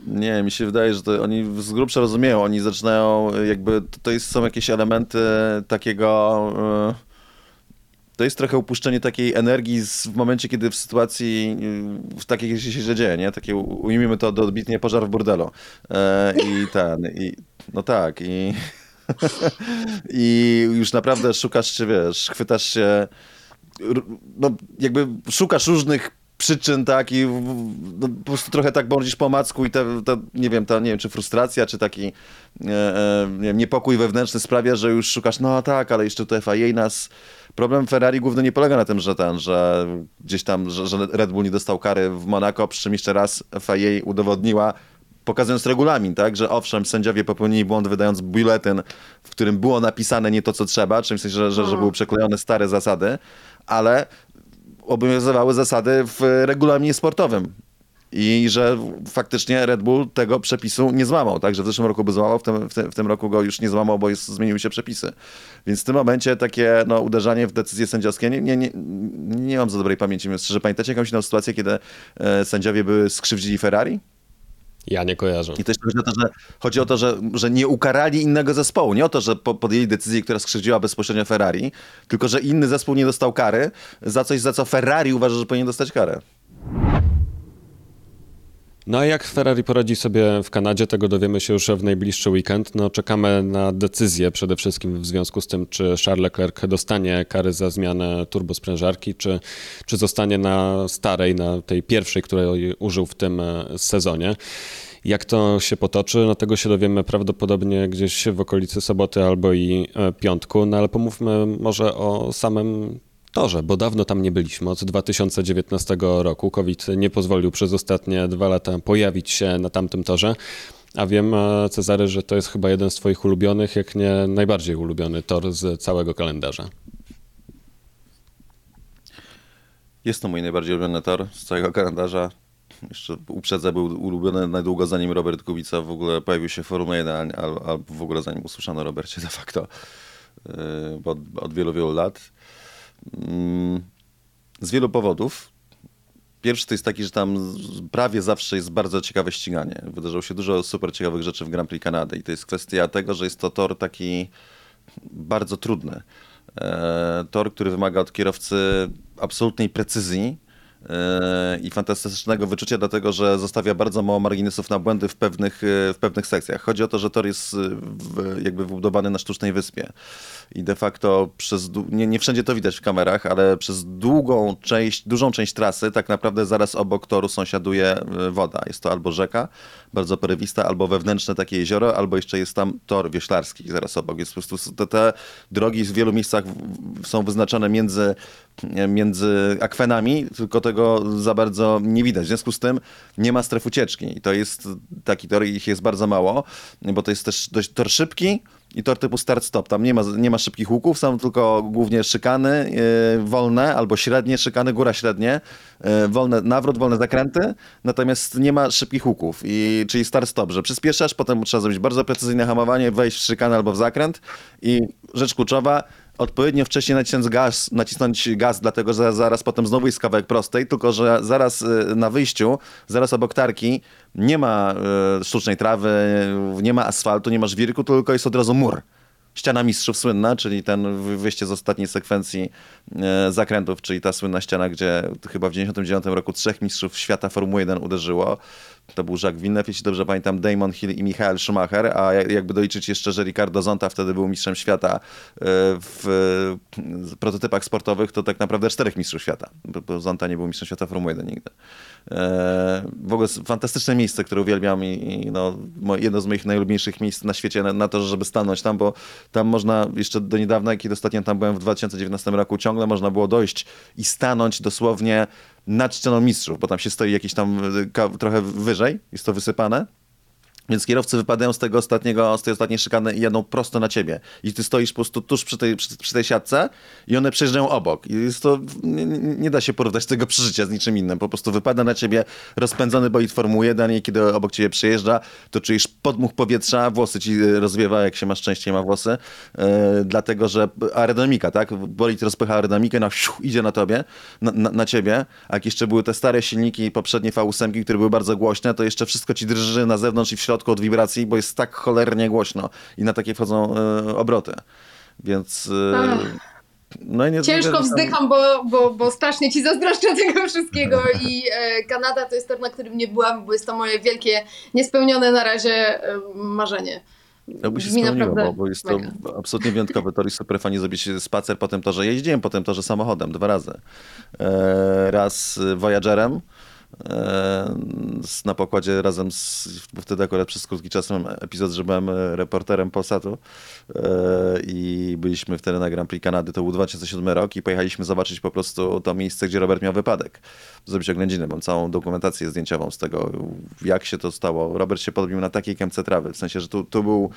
Nie, mi się wydaje, że to oni z grubsza rozumieją. Oni zaczynają jakby. To jest, są jakieś elementy takiego. Yy to jest trochę upuszczenie takiej energii z, w momencie, kiedy w sytuacji w takiej się dzieje, nie? Takie, ujmijmy to dobitnie pożar w burdelu. E, I ten, i, no tak, i, i już naprawdę szukasz, czy wiesz, chwytasz się, no jakby szukasz różnych przyczyn, tak, i no, po prostu trochę tak bądź po macku i ta, ta, nie wiem, ta, nie wiem, czy frustracja, czy taki e, e, niepokój wewnętrzny sprawia, że już szukasz, no tak, ale jeszcze to FIA nas Problem Ferrari główny nie polega na tym, że ten, że gdzieś tam, że, że Red Bull nie dostał kary w Monaco, przy czym jeszcze raz FIA udowodniła, pokazując regulamin, tak, że owszem, sędziowie popełnili błąd wydając biuletyn, w którym było napisane nie to, co trzeba, czyli w sensie, że, że, że były przeklejone stare zasady, ale obowiązywały zasady w regulaminie sportowym. I że faktycznie Red Bull tego przepisu nie złamał, tak, że w zeszłym roku by złamał, w tym, w tym, w tym roku go już nie złamał, bo jest, zmieniły się przepisy. Więc w tym momencie takie no, uderzanie w decyzje sędziowskie, nie, nie, nie, nie mam za dobrej pamięci, mówiąc szczerze. Pamiętacie jakąś inną sytuację, kiedy e, sędziowie by skrzywdzili Ferrari? Ja nie kojarzę. I też chodzi o to, że, chodzi o to, że, że nie ukarali innego zespołu. Nie o to, że podjęli decyzję, która skrzywdziła bezpośrednio Ferrari, tylko że inny zespół nie dostał kary za coś, za co Ferrari uważa, że powinien dostać karę. No a jak Ferrari poradzi sobie w Kanadzie, tego dowiemy się już w najbliższy weekend. No czekamy na decyzję przede wszystkim w związku z tym, czy Charles Leclerc dostanie kary za zmianę turbosprężarki, czy, czy zostanie na starej, na tej pierwszej, której użył w tym e, sezonie. Jak to się potoczy, no tego się dowiemy prawdopodobnie gdzieś w okolicy soboty albo i e, piątku, no ale pomówmy może o samym torze, bo dawno tam nie byliśmy, od 2019 roku. COVID nie pozwolił przez ostatnie dwa lata pojawić się na tamtym torze. A wiem, e, Cezary, że to jest chyba jeden z Twoich ulubionych, jak nie najbardziej ulubiony tor z całego kalendarza. Jest to mój najbardziej ulubiony tor z całego kalendarza. Jeszcze uprzedzę, był ulubiony najdługo zanim Robert Kubica w ogóle pojawił się w Formule 1, albo w ogóle zanim usłyszano Robercie de facto, e, bo od, od wielu, wielu lat. Mm, z wielu powodów. Pierwszy to jest taki, że tam prawie zawsze jest bardzo ciekawe ściganie. Wydarzyło się dużo super ciekawych rzeczy w Grand Prix Kanady i to jest kwestia tego, że jest to tor taki bardzo trudny. E, tor, który wymaga od kierowcy absolutnej precyzji, i fantastycznego wyczucia, dlatego że zostawia bardzo mało marginesów na błędy w pewnych, w pewnych sekcjach. Chodzi o to, że tor jest w, jakby wybudowany na sztucznej wyspie i de facto przez, nie, nie wszędzie to widać w kamerach, ale przez długą część, dużą część trasy tak naprawdę zaraz obok toru sąsiaduje e, woda. Jest to albo rzeka, bardzo porywista, albo wewnętrzne takie jezioro, albo jeszcze jest tam tor wioślarski zaraz obok. Jest po prostu te, te drogi w wielu miejscach są wyznaczone między, między akwenami, tylko tego za bardzo nie widać. W związku z tym nie ma stref ucieczki. I to jest taki tor, ich jest bardzo mało, bo to jest też dość tor szybki, i tor typu start-stop. Tam nie ma, nie ma szybkich łuków, są tylko głównie szykany yy, wolne albo średnie szykany, góra średnie, yy, wolne nawrót, wolne zakręty, natomiast nie ma szybkich łuków, i, czyli start-stop, że przyspieszasz, potem trzeba zrobić bardzo precyzyjne hamowanie, wejść w szykany albo w zakręt i rzecz kluczowa, odpowiednio wcześniej nacisnąć gaz, nacisnąć gaz, dlatego że zaraz potem znowu jest kawałek prostej, tylko że zaraz y, na wyjściu, zaraz obok tarki nie ma y, sztucznej trawy, nie ma asfaltu, nie ma żwirku, tylko jest od razu mur ściana mistrzów słynna, czyli ten wyjście z ostatniej sekwencji e, zakrętów, czyli ta słynna ściana, gdzie chyba w 99 roku trzech mistrzów świata Formuły 1 uderzyło. To był Jacques Villeneuve, jeśli dobrze pamiętam, Damon Hill i Michael Schumacher, a jakby doliczyć jeszcze, że Ricardo Zonta wtedy był mistrzem świata e, w prototypach sportowych, to tak naprawdę czterech mistrzów świata, bo Zonta nie był mistrzem świata Formuły 1 nigdy. E, w ogóle fantastyczne miejsce, które uwielbiam i, no, jedno z moich najlubniejszych miejsc na świecie na, na to, żeby stanąć tam, bo tam można jeszcze do niedawna, kiedy ostatnio tam byłem w 2019 roku, ciągle można było dojść i stanąć dosłownie nad ścianą mistrzów, bo tam się stoi jakieś tam e, trochę wyżej, jest to wysypane. Więc kierowcy wypadają z tego ostatniego, z tej ostatniej szykany i jadą prosto na ciebie. I ty stoisz po prostu tuż przy tej, przy, przy tej siatce i one przejeżdżają obok. I jest to, nie, nie, da się porównać tego przeżycia z niczym innym. Po prostu wypada na ciebie rozpędzony bolid Formuły 1 i kiedy obok ciebie przejeżdża, to czujesz podmuch powietrza, włosy ci rozwiewa, jak się ma szczęście, ma włosy. Yy, dlatego, że aerodynamika, tak? Bolid rozpycha aerodynamikę, no, siu, idzie na tobie, na, na, na, ciebie. A jak jeszcze były te stare silniki, poprzednie V8, które były bardzo głośne, to jeszcze wszystko ci drży na zewnątrz i w środku środku od wibracji, bo jest tak cholernie głośno i na takie wchodzą y, obroty. Więc... Y, no i nie Ciężko wzdycham, bo, bo, bo strasznie ci zazdroszczę tego wszystkiego i e, Kanada to jest tor, na którym nie byłam, bo jest to moje wielkie, niespełnione na razie e, marzenie. To by się spełniło, naprawdę... bo, bo jest to Mega. absolutnie wyjątkowy tor i super fajnie zrobić spacer po tym torze. Jeździłem po tym torze samochodem dwa razy. E, raz Voyagerem, E, na pokładzie razem z, wtedy akurat przez krótki czas mam epizod, że byłem e, reporterem Polsatu e, i byliśmy wtedy na Grand Prix Kanady, to był 2007 rok i pojechaliśmy zobaczyć po prostu to miejsce, gdzie Robert miał wypadek. Zrobić oględziny, mam całą dokumentację zdjęciową z tego, jak się to stało. Robert się podbił na takiej kępce trawy, w sensie, że tu, tu był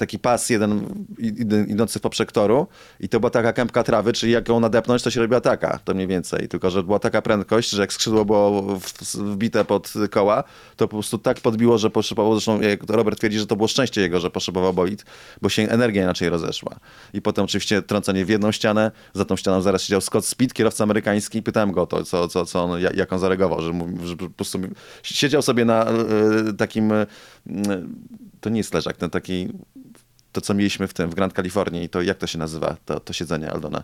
taki pas jeden idący poprzek toru i to była taka kępka trawy, czyli jak ją nadepnąć, to się robiła taka, to mniej więcej. Tylko, że była taka prędkość, że jak skrzydło było wbite pod koła, to po prostu tak podbiło, że poszybowało, zresztą Robert twierdzi, że to było szczęście jego, że poszybował bolid, bo się energia inaczej rozeszła. I potem oczywiście trącenie w jedną ścianę, za tą ścianą zaraz siedział Scott Speed, kierowca amerykański, pytałem go to, co, co, co on, jak on zareagował, że, że po prostu siedział sobie na e, takim, e, to nie jest leżak, ten taki, to co mieliśmy w tym, w Grand Kalifornii, to jak to się nazywa, to, to siedzenie Aldona?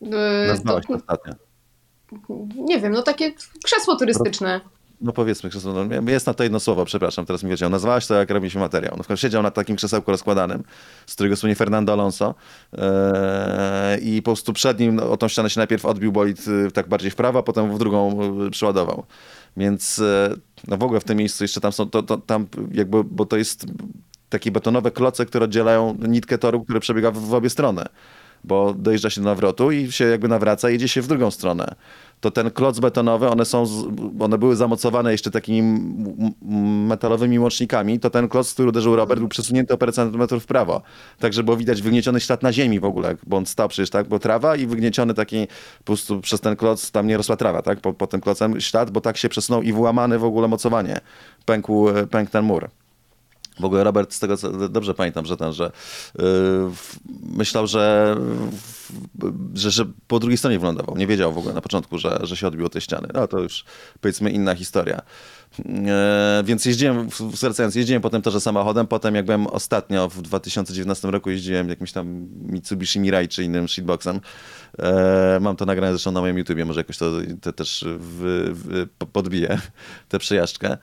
Yy, Nazwałaś to, ostatnio. Nie wiem, no takie krzesło turystyczne. No powiedzmy, krzesło, no, jest na to jedno słowo, przepraszam, teraz mi wiedział. Nazwałaś to, jak robiliśmy materiał. No, siedział na takim krzesełku rozkładanym, z którego słynie Fernando Alonso eee, i po prostu przed nim no, o tą ścianę się najpierw odbił bolid y, tak bardziej w prawo, a potem w drugą y, przyładował. Więc e, no w ogóle w tym miejscu jeszcze tam są, to, to, tam jakby, bo to jest takie betonowe kloce, które oddzielają nitkę toru, który przebiega w, w obie strony bo dojeżdża się do nawrotu i się jakby nawraca, jedzie się w drugą stronę. To ten kloc betonowy, one są, one były zamocowane jeszcze takimi metalowymi łącznikami, to ten kloc, który uderzył Robert, był przesunięty o parę centymetrów w prawo. Także było widać wygnieciony ślad na ziemi w ogóle, bo on stał przecież, tak, bo trawa i wygnieciony taki po prostu przez ten kloc, tam nie rosła trawa, tak, po, po tym klocem ślad, bo tak się przesunął i wyłamany w ogóle mocowanie. Pękł, pękł ten mur. W ogóle Robert, z tego co dobrze pamiętam, że ten, że yy, myślał, że, że, że po drugiej stronie wylądował. Nie wiedział w ogóle na początku, że, że się odbiło tej ściany. No to już powiedzmy inna historia. E, więc jeździłem, wracając, jeździłem potem też samochodem, potem jak byłem ostatnio w 2019 roku jeździłem jakimś tam Mitsubishi Mirai czy innym shitboxem. E, mam to nagrane zresztą na moim YouTubie, może jakoś to, to też w, w, podbiję, tę przejażdżkę.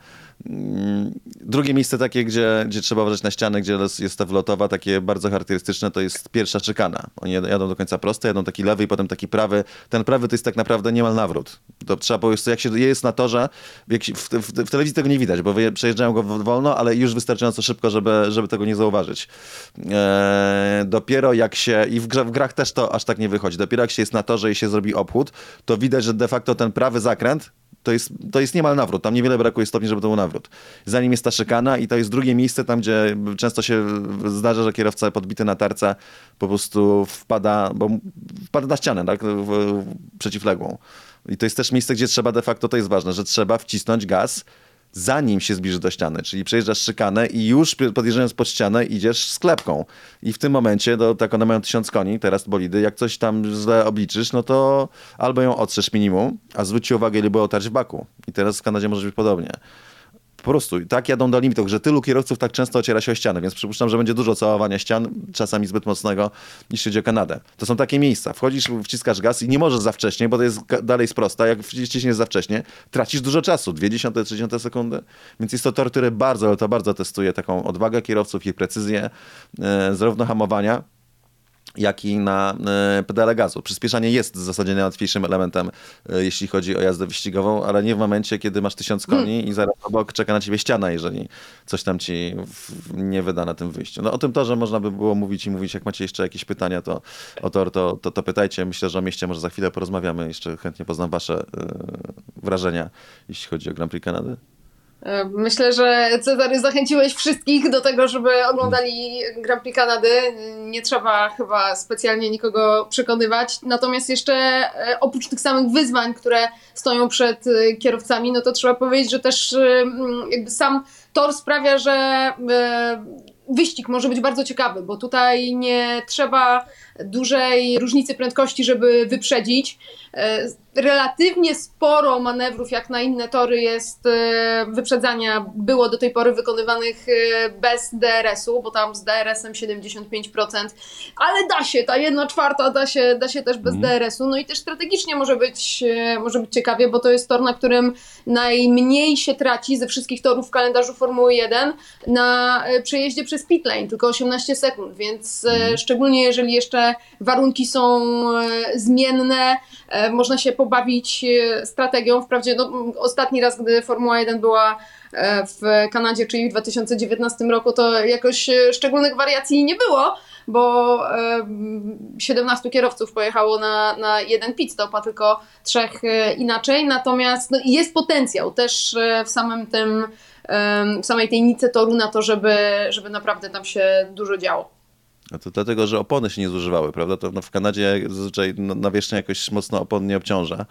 Mm, drugie miejsce takie, gdzie, gdzie trzeba uważać na ścianę, gdzie jest ta wlotowa, takie bardzo charakterystyczne, to jest pierwsza czekana. Oni jadą do końca prosto, jadą taki lewy i potem taki prawy. Ten prawy to jest tak naprawdę niemal nawrót. To trzeba po jak się jest na torze, w, w, w telewizji tego nie widać, bo przejeżdżają go wolno, ale już wystarczająco szybko, żeby, żeby tego nie zauważyć. Eee, dopiero jak się, i w, w grach też to aż tak nie wychodzi, dopiero jak się jest na torze i się zrobi obchód, to widać, że de facto ten prawy zakręt to jest, to jest niemal nawrót. Tam niewiele brakuje stopni, żeby to był nawrót. Zanim jest ta szykana i to jest drugie miejsce tam, gdzie często się zdarza, że kierowca podbity na tarce po prostu wpada, bo wpada na ścianę, tak, w, w przeciwległą. I to jest też miejsce, gdzie trzeba de facto, to jest ważne, że trzeba wcisnąć gaz, zanim się zbliży do ściany, czyli przejeżdżasz szykanę i już podjeżdżając pod ścianę idziesz sklepką. I w tym momencie, to, tak one mają tysiąc koni, teraz bolidy, jak coś tam źle obliczysz, no to albo ją otrzesz minimum, a zwróć uwagę, ile było otarć w baku. I teraz w Kanadzie może być podobnie. Po prostu tak jadą do limitu, że tylu kierowców tak często ociera się o ścianę, więc przypuszczam, że będzie dużo całowania ścian, czasami zbyt mocnego, jeśli chodzi o Kanadę. To są takie miejsca. Wchodzisz, wciskasz gaz i nie możesz za wcześnie, bo to jest dalej sprosta. Jak wciśniesz za wcześnie, tracisz dużo czasu, 20, 30 sekundy. Więc jest to tor, który bardzo, ale to bardzo testuje taką odwagę kierowców, ich precyzję, e, zarówno hamowania, jak i na e, pedale gazu. Przyspieszanie jest w zasadzie najłatwiejszym elementem, e, jeśli chodzi o jazdę wyścigową, ale nie w momencie, kiedy masz tysiąc koni hmm. i zaraz obok czeka na ciebie ściana, jeżeli coś tam ci nie wyda na tym wyjściu. No o tym torze można by było mówić i mówić. Jak macie jeszcze jakieś pytania, to o tor, to, to, to pytajcie. Myślę, że o mieście może za chwilę porozmawiamy. Jeszcze chętnie poznam wasze yy, wrażenia, jeśli chodzi o Grand Prix Kanady. Myślę, że Cezary zachęciłeś wszystkich do tego, żeby oglądali Grand Prix Kanady. Nie trzeba chyba specjalnie nikogo przekonywać. Natomiast jeszcze e, oprócz tych samych wyzwań, które stoją przed e, kierowcami, no to trzeba powiedzieć, że też e, jakby sam tor sprawia, że wyścig może być bardzo ciekawy, bo tutaj nie trzeba dużej różnicy prędkości, żeby wyprzedzić. E, relatywnie sporo manewrów, jak na inne tory, jest e, wyprzedzania, było do tej pory wykonywanych e, bez DRS-u, bo tam z DRS-em 75%, ale da się, ta jedna czwarta da się, da się też bez mm. DRS-u. No i też strategicznie może być, może być ciekawie, bo to jest tor, na którym najmniej się traci ze wszystkich torów w kalendarzu Formuły 1 na przejeździe przez pit lane, tylko 18 sekund, więc mm. szczególnie jeżeli jeszcze warunki są e, zmienne, e, można się pobawić e, strategią. Wprawdzie no, ostatni raz, gdy Formuła 1 była w Kanadzie, czyli w 2019 roku, to jakoś szczególnych wariacji nie było, bo 17 kierowców pojechało na, na jeden pit stop, a tylko trzech inaczej. Natomiast no, jest potencjał też w samym tym w samej tej nicy toru na to, żeby, żeby naprawdę tam się dużo działo. No to dlatego, że opony się nie zużywały, prawda? To no w Kanadzie zazwyczaj no, nawierzchnia jakoś mocno opon nie obciąża.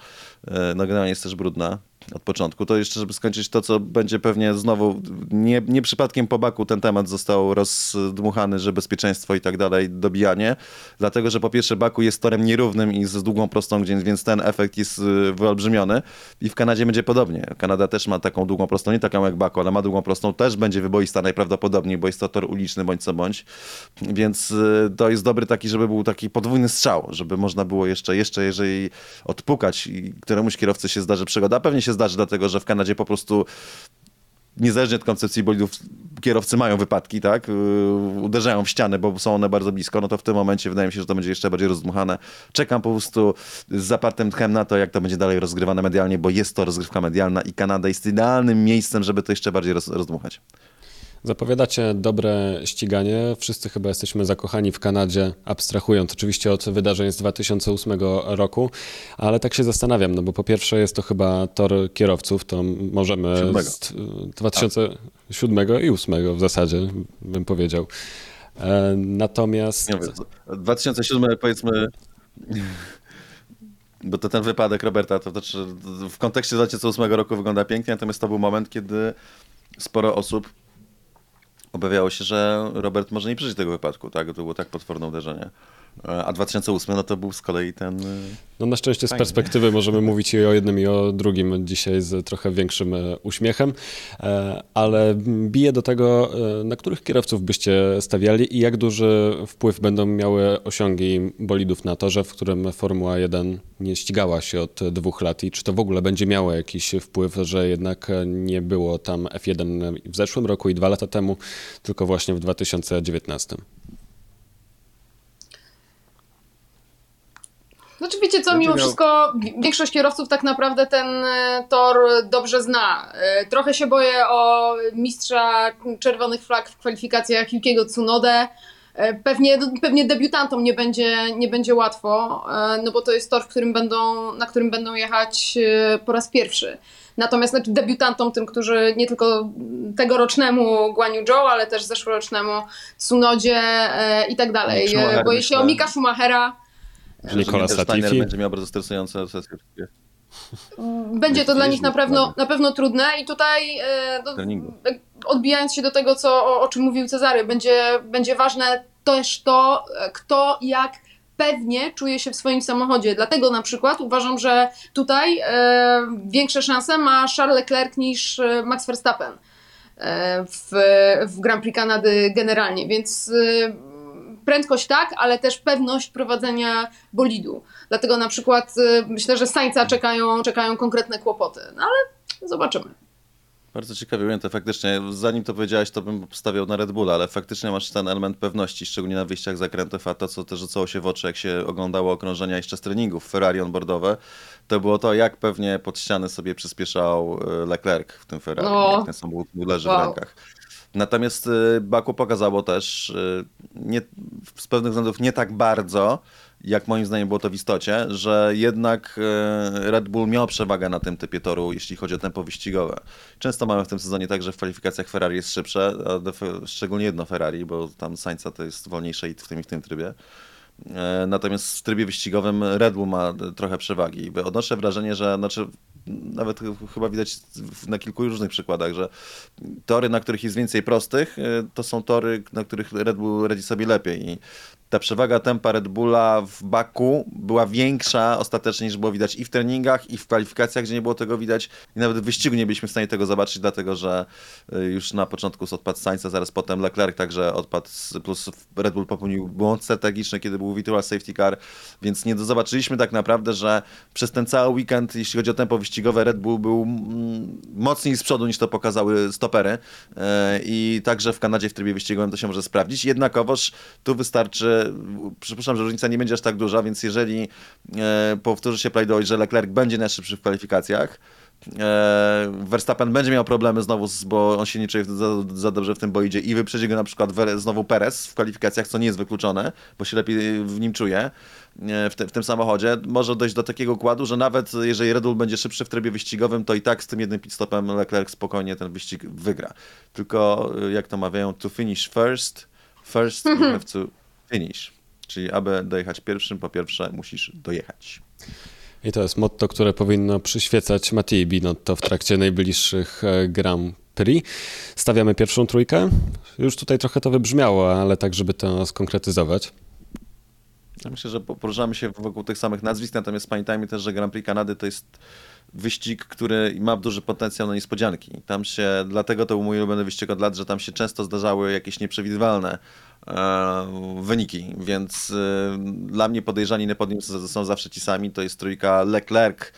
E, no generalnie jest też brudna od początku. To jeszcze, żeby skończyć to, co będzie pewnie znowu, nie, nie przypadkiem po Baku ten temat został rozdmuchany, że bezpieczeństwo i tak dalej, dobijanie, dlatego, że po pierwsze Baku jest torem nierównym i z długą prostą, więc ten efekt jest y, wyolbrzymiony i w Kanadzie będzie podobnie. Kanada też ma taką długą prostą, nie taką jak Baku, ale ma długą prostą, też będzie wyboista najprawdopodobniej, bo jest to tor uliczny bądź co bądź, więc y, to jest dobry taki, żeby był taki podwójny strzał, żeby można było jeszcze, jeszcze jeżeli odpukać i któremuś kierowcy się zdarzy przygoda, pewnie się zdarzy, dlatego że w Kanadzie po prostu niezależnie od koncepcji bolidów, kierowcy mają wypadki, tak? Yy, uderzają w ścianę, bo są one bardzo blisko, no to w tym momencie wydaje mi się, że to będzie jeszcze bardziej rozdmuchane. Czekam po prostu z zapartym tchem na to, jak to będzie dalej rozgrywane medialnie, bo jest to rozgrywka medialna i Kanada jest idealnym miejscem, żeby to jeszcze bardziej roz, rozdmuchać. Zapowiadacie dobre ściganie. Wszyscy chyba jesteśmy zakochani w Kanadzie, abstrahując oczywiście od wydarzeń z 2008 roku, ale tak się zastanawiam, no bo po pierwsze jest to chyba tor kierowców, to możemy z 2007 i 2008 w zasadzie, bym powiedział. E, natomiast... Nie, 2007 powiedzmy bo to ten wypadek Roberta, to znaczy w kontekście 2008 roku wygląda pięknie, natomiast to był moment, kiedy sporo osób obawiało się, że Robert może nie przeżyć tego wypadku, tak? To było tak potworne uderzenie. A 2008 no to był z kolei ten. Y, no na szczęście z perspektywy możemy mówić i o jednym i o drugim dzisiaj z trochę większym e, uśmiechem, e, ale bije do tego, e, na których kierowców byście stawiali i jak duży wpływ będą miały osiągi bolidów na torze, w którym Formuła 1 nie ścigała się od dwóch lat i czy to w ogóle będzie miało jakiś wpływ, że jednak nie było tam F1 w zeszłym roku i dwa lata temu, tylko właśnie w 2019. Znaczy wiecie co, mimo wszystko większość kierowców tak naprawdę ten e, tor dobrze zna. E, trochę się boję o mistrza czerwonych flag w kwalifikacjach Yukiego Tsunodę. E, pewnie, pewnie debiutantom nie będzie, nie będzie łatwo, no bo to jest tor, w którym będą, na którym będą jechać po raz pierwszy. Natomiast znaczy debiutantom, tym, którzy nie tylko tegorocznemu Guaniu Zhou, ale też zeszłorocznemu Tsunodzie i tak dalej. Boję się o Mika Schumachera, że Nicolas Latifi będzie miał bardzo stresujące sesje. Będzie to dla nich na pewno, na pewno trudne i tutaj e, no, odbijając się do tego, co, o, o czym mówił Cezary, będzie, będzie ważne też to, kto jak pewnie czuje się w swoim samochodzie. Dlatego na przykład uważam, że tutaj e, większe szanse ma Charles Leclerc niż e, Max Verstappen e, w, w Grand Prix Kanady generalnie, więc e, prędkość tak, ale też pewność prowadzenia bolidu. Dlatego na przykład y, myślę, że Sańca czekają, czekają konkretne kłopoty, no ale zobaczymy. Bardzo ciekawie ujęte, faktycznie. Zanim to powiedziałeś, to bym stawiał na Red Bulla, ale faktycznie masz ten element pewności, szczególnie na wyjściach zakrętów, a to, co też rzucało się w oczy, jak się oglądało okrążenia jeszcze z treningów Ferrari onboardowe, to było to, jak pewnie pod ściany sobie przyspieszał y, Leclerc w tym Ferrari, no. jak ten samochód leży wow. w rękach. Natomiast y, Baku pokazało też y, nie, z pewnych względów nie tak bardzo, jak moim zdaniem było to w istocie, że jednak y, Red Bull miał przewagę na tym typie toru, jeśli chodzi o tempo wyścigowe. Często mamy w tym sezonie tak, że w kwalifikacjach Ferrari jest szybsze, szczególnie jedno Ferrari, bo tam Sainza to jest wolniejsze i w tym i w tym trybie. E, natomiast w trybie wyścigowym Red Bull ma trochę przewagi. Odnoszę wrażenie, że znaczy, nawet chyba widać na kilku różnych przykładach, że tory, na których jest więcej prostych, e, to są tory, na których Red Bull radzi sobie lepiej. I ta przewaga tempa Red Bulla w Baku była większa ostatecznie niż było widać i w treningach, i w kwalifikacjach, gdzie nie było tego widać. I nawet w wyścigu nie byliśmy w stanie tego zobaczyć, dlatego że e, już na początku odpadł Sainz, zaraz potem Leclerc także odpadł, plus Red Bull popełnił błąd strategiczny, kiedy był virtual safety car, więc nie zobaczyliśmy tak naprawdę, że przez ten cały weekend, jeśli chodzi o tempo wyścigowe, Red Bull był mm, mocniej z przodu niż to pokazały stopery e, i także w Kanadzie w trybie wyścigowym to się może sprawdzić. Jednakowoż tu wystarczy przypuszczam, że różnica nie będzie aż tak duża, więc jeżeli e, powtórzy się Playdoy, że Leclerc będzie najszybszy w kwalifikacjach, Verstappen będzie miał problemy znowu, bo on się nie czuje za, za dobrze w tym boidzie i wyprzedzi go na przykład znowu Perez w kwalifikacjach, co nie jest wykluczone, bo się lepiej w nim czuje e, w, te, w tym samochodzie. Może dojść do takiego układu, że nawet jeżeli Red Bull będzie szybszy w trybie wyścigowym, to i tak z tym jednym pitstopem Leclerc spokojnie ten wyścig wygra. Tylko jak to mawiają, to finish first, first you have to finish. Czyli aby dojechać pierwszym, po pierwsze musisz dojechać. I to jest motto, które powinno przyświecać Mattii Binotto w trakcie najbliższych e, Grand Prix. Stawiamy pierwszą trójkę. Już tutaj trochę to wybrzmiało, ale tak, żeby to skonkretyzować. Ja myślę, że poruszamy się wokół tych samych nazwisk, natomiast pamiętajmy też, że Grand Prix Kanady to jest wyścig, który ma duży potencjał na niespodzianki. Tam się, dlatego to był mój ulubiony wyścig od lat, że tam się często zdarzały jakieś nieprzewidywalne e, wyniki, więc e, dla mnie podejrzani na podium są zawsze ci sami, to jest trójka Leclerc,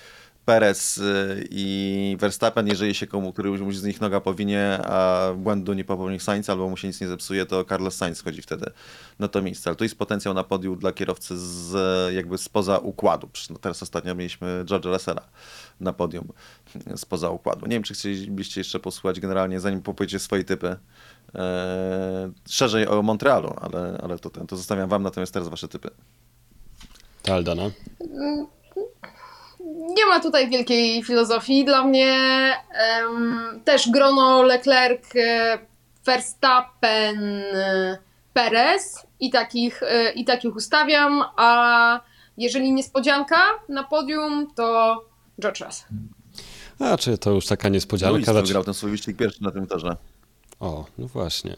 Perez y, i Verstappen, jeżeli się komu, któryś z nich noga powinie, a błędu nie popełni Sainz albo mu się nic nie zepsuje, to Carlos Sainz chodzi wtedy na to miejsce. Ale tu jest potencjał na podium dla kierowcy z, jakby spoza układu. No teraz ostatnio mieliśmy George'a Russella na podium spoza układu. Nie wiem, czy chcielibyście jeszcze posłuchać generalnie, zanim popowiecie swoje typy, e, szerzej o Montrealu, ale, ale to, to zostawiam wam, natomiast teraz wasze typy. Ta Aldana? Nie ma tutaj wielkiej filozofii. Dla mnie um, też grono Leclerc, e, Verstappen, e, Perez i takich, e, i takich ustawiam, a jeżeli niespodzianka na podium, to George Russell. A czy to już taka niespodzianka? No grał ten swój wyścig pierwszy na tym torze. O, no właśnie.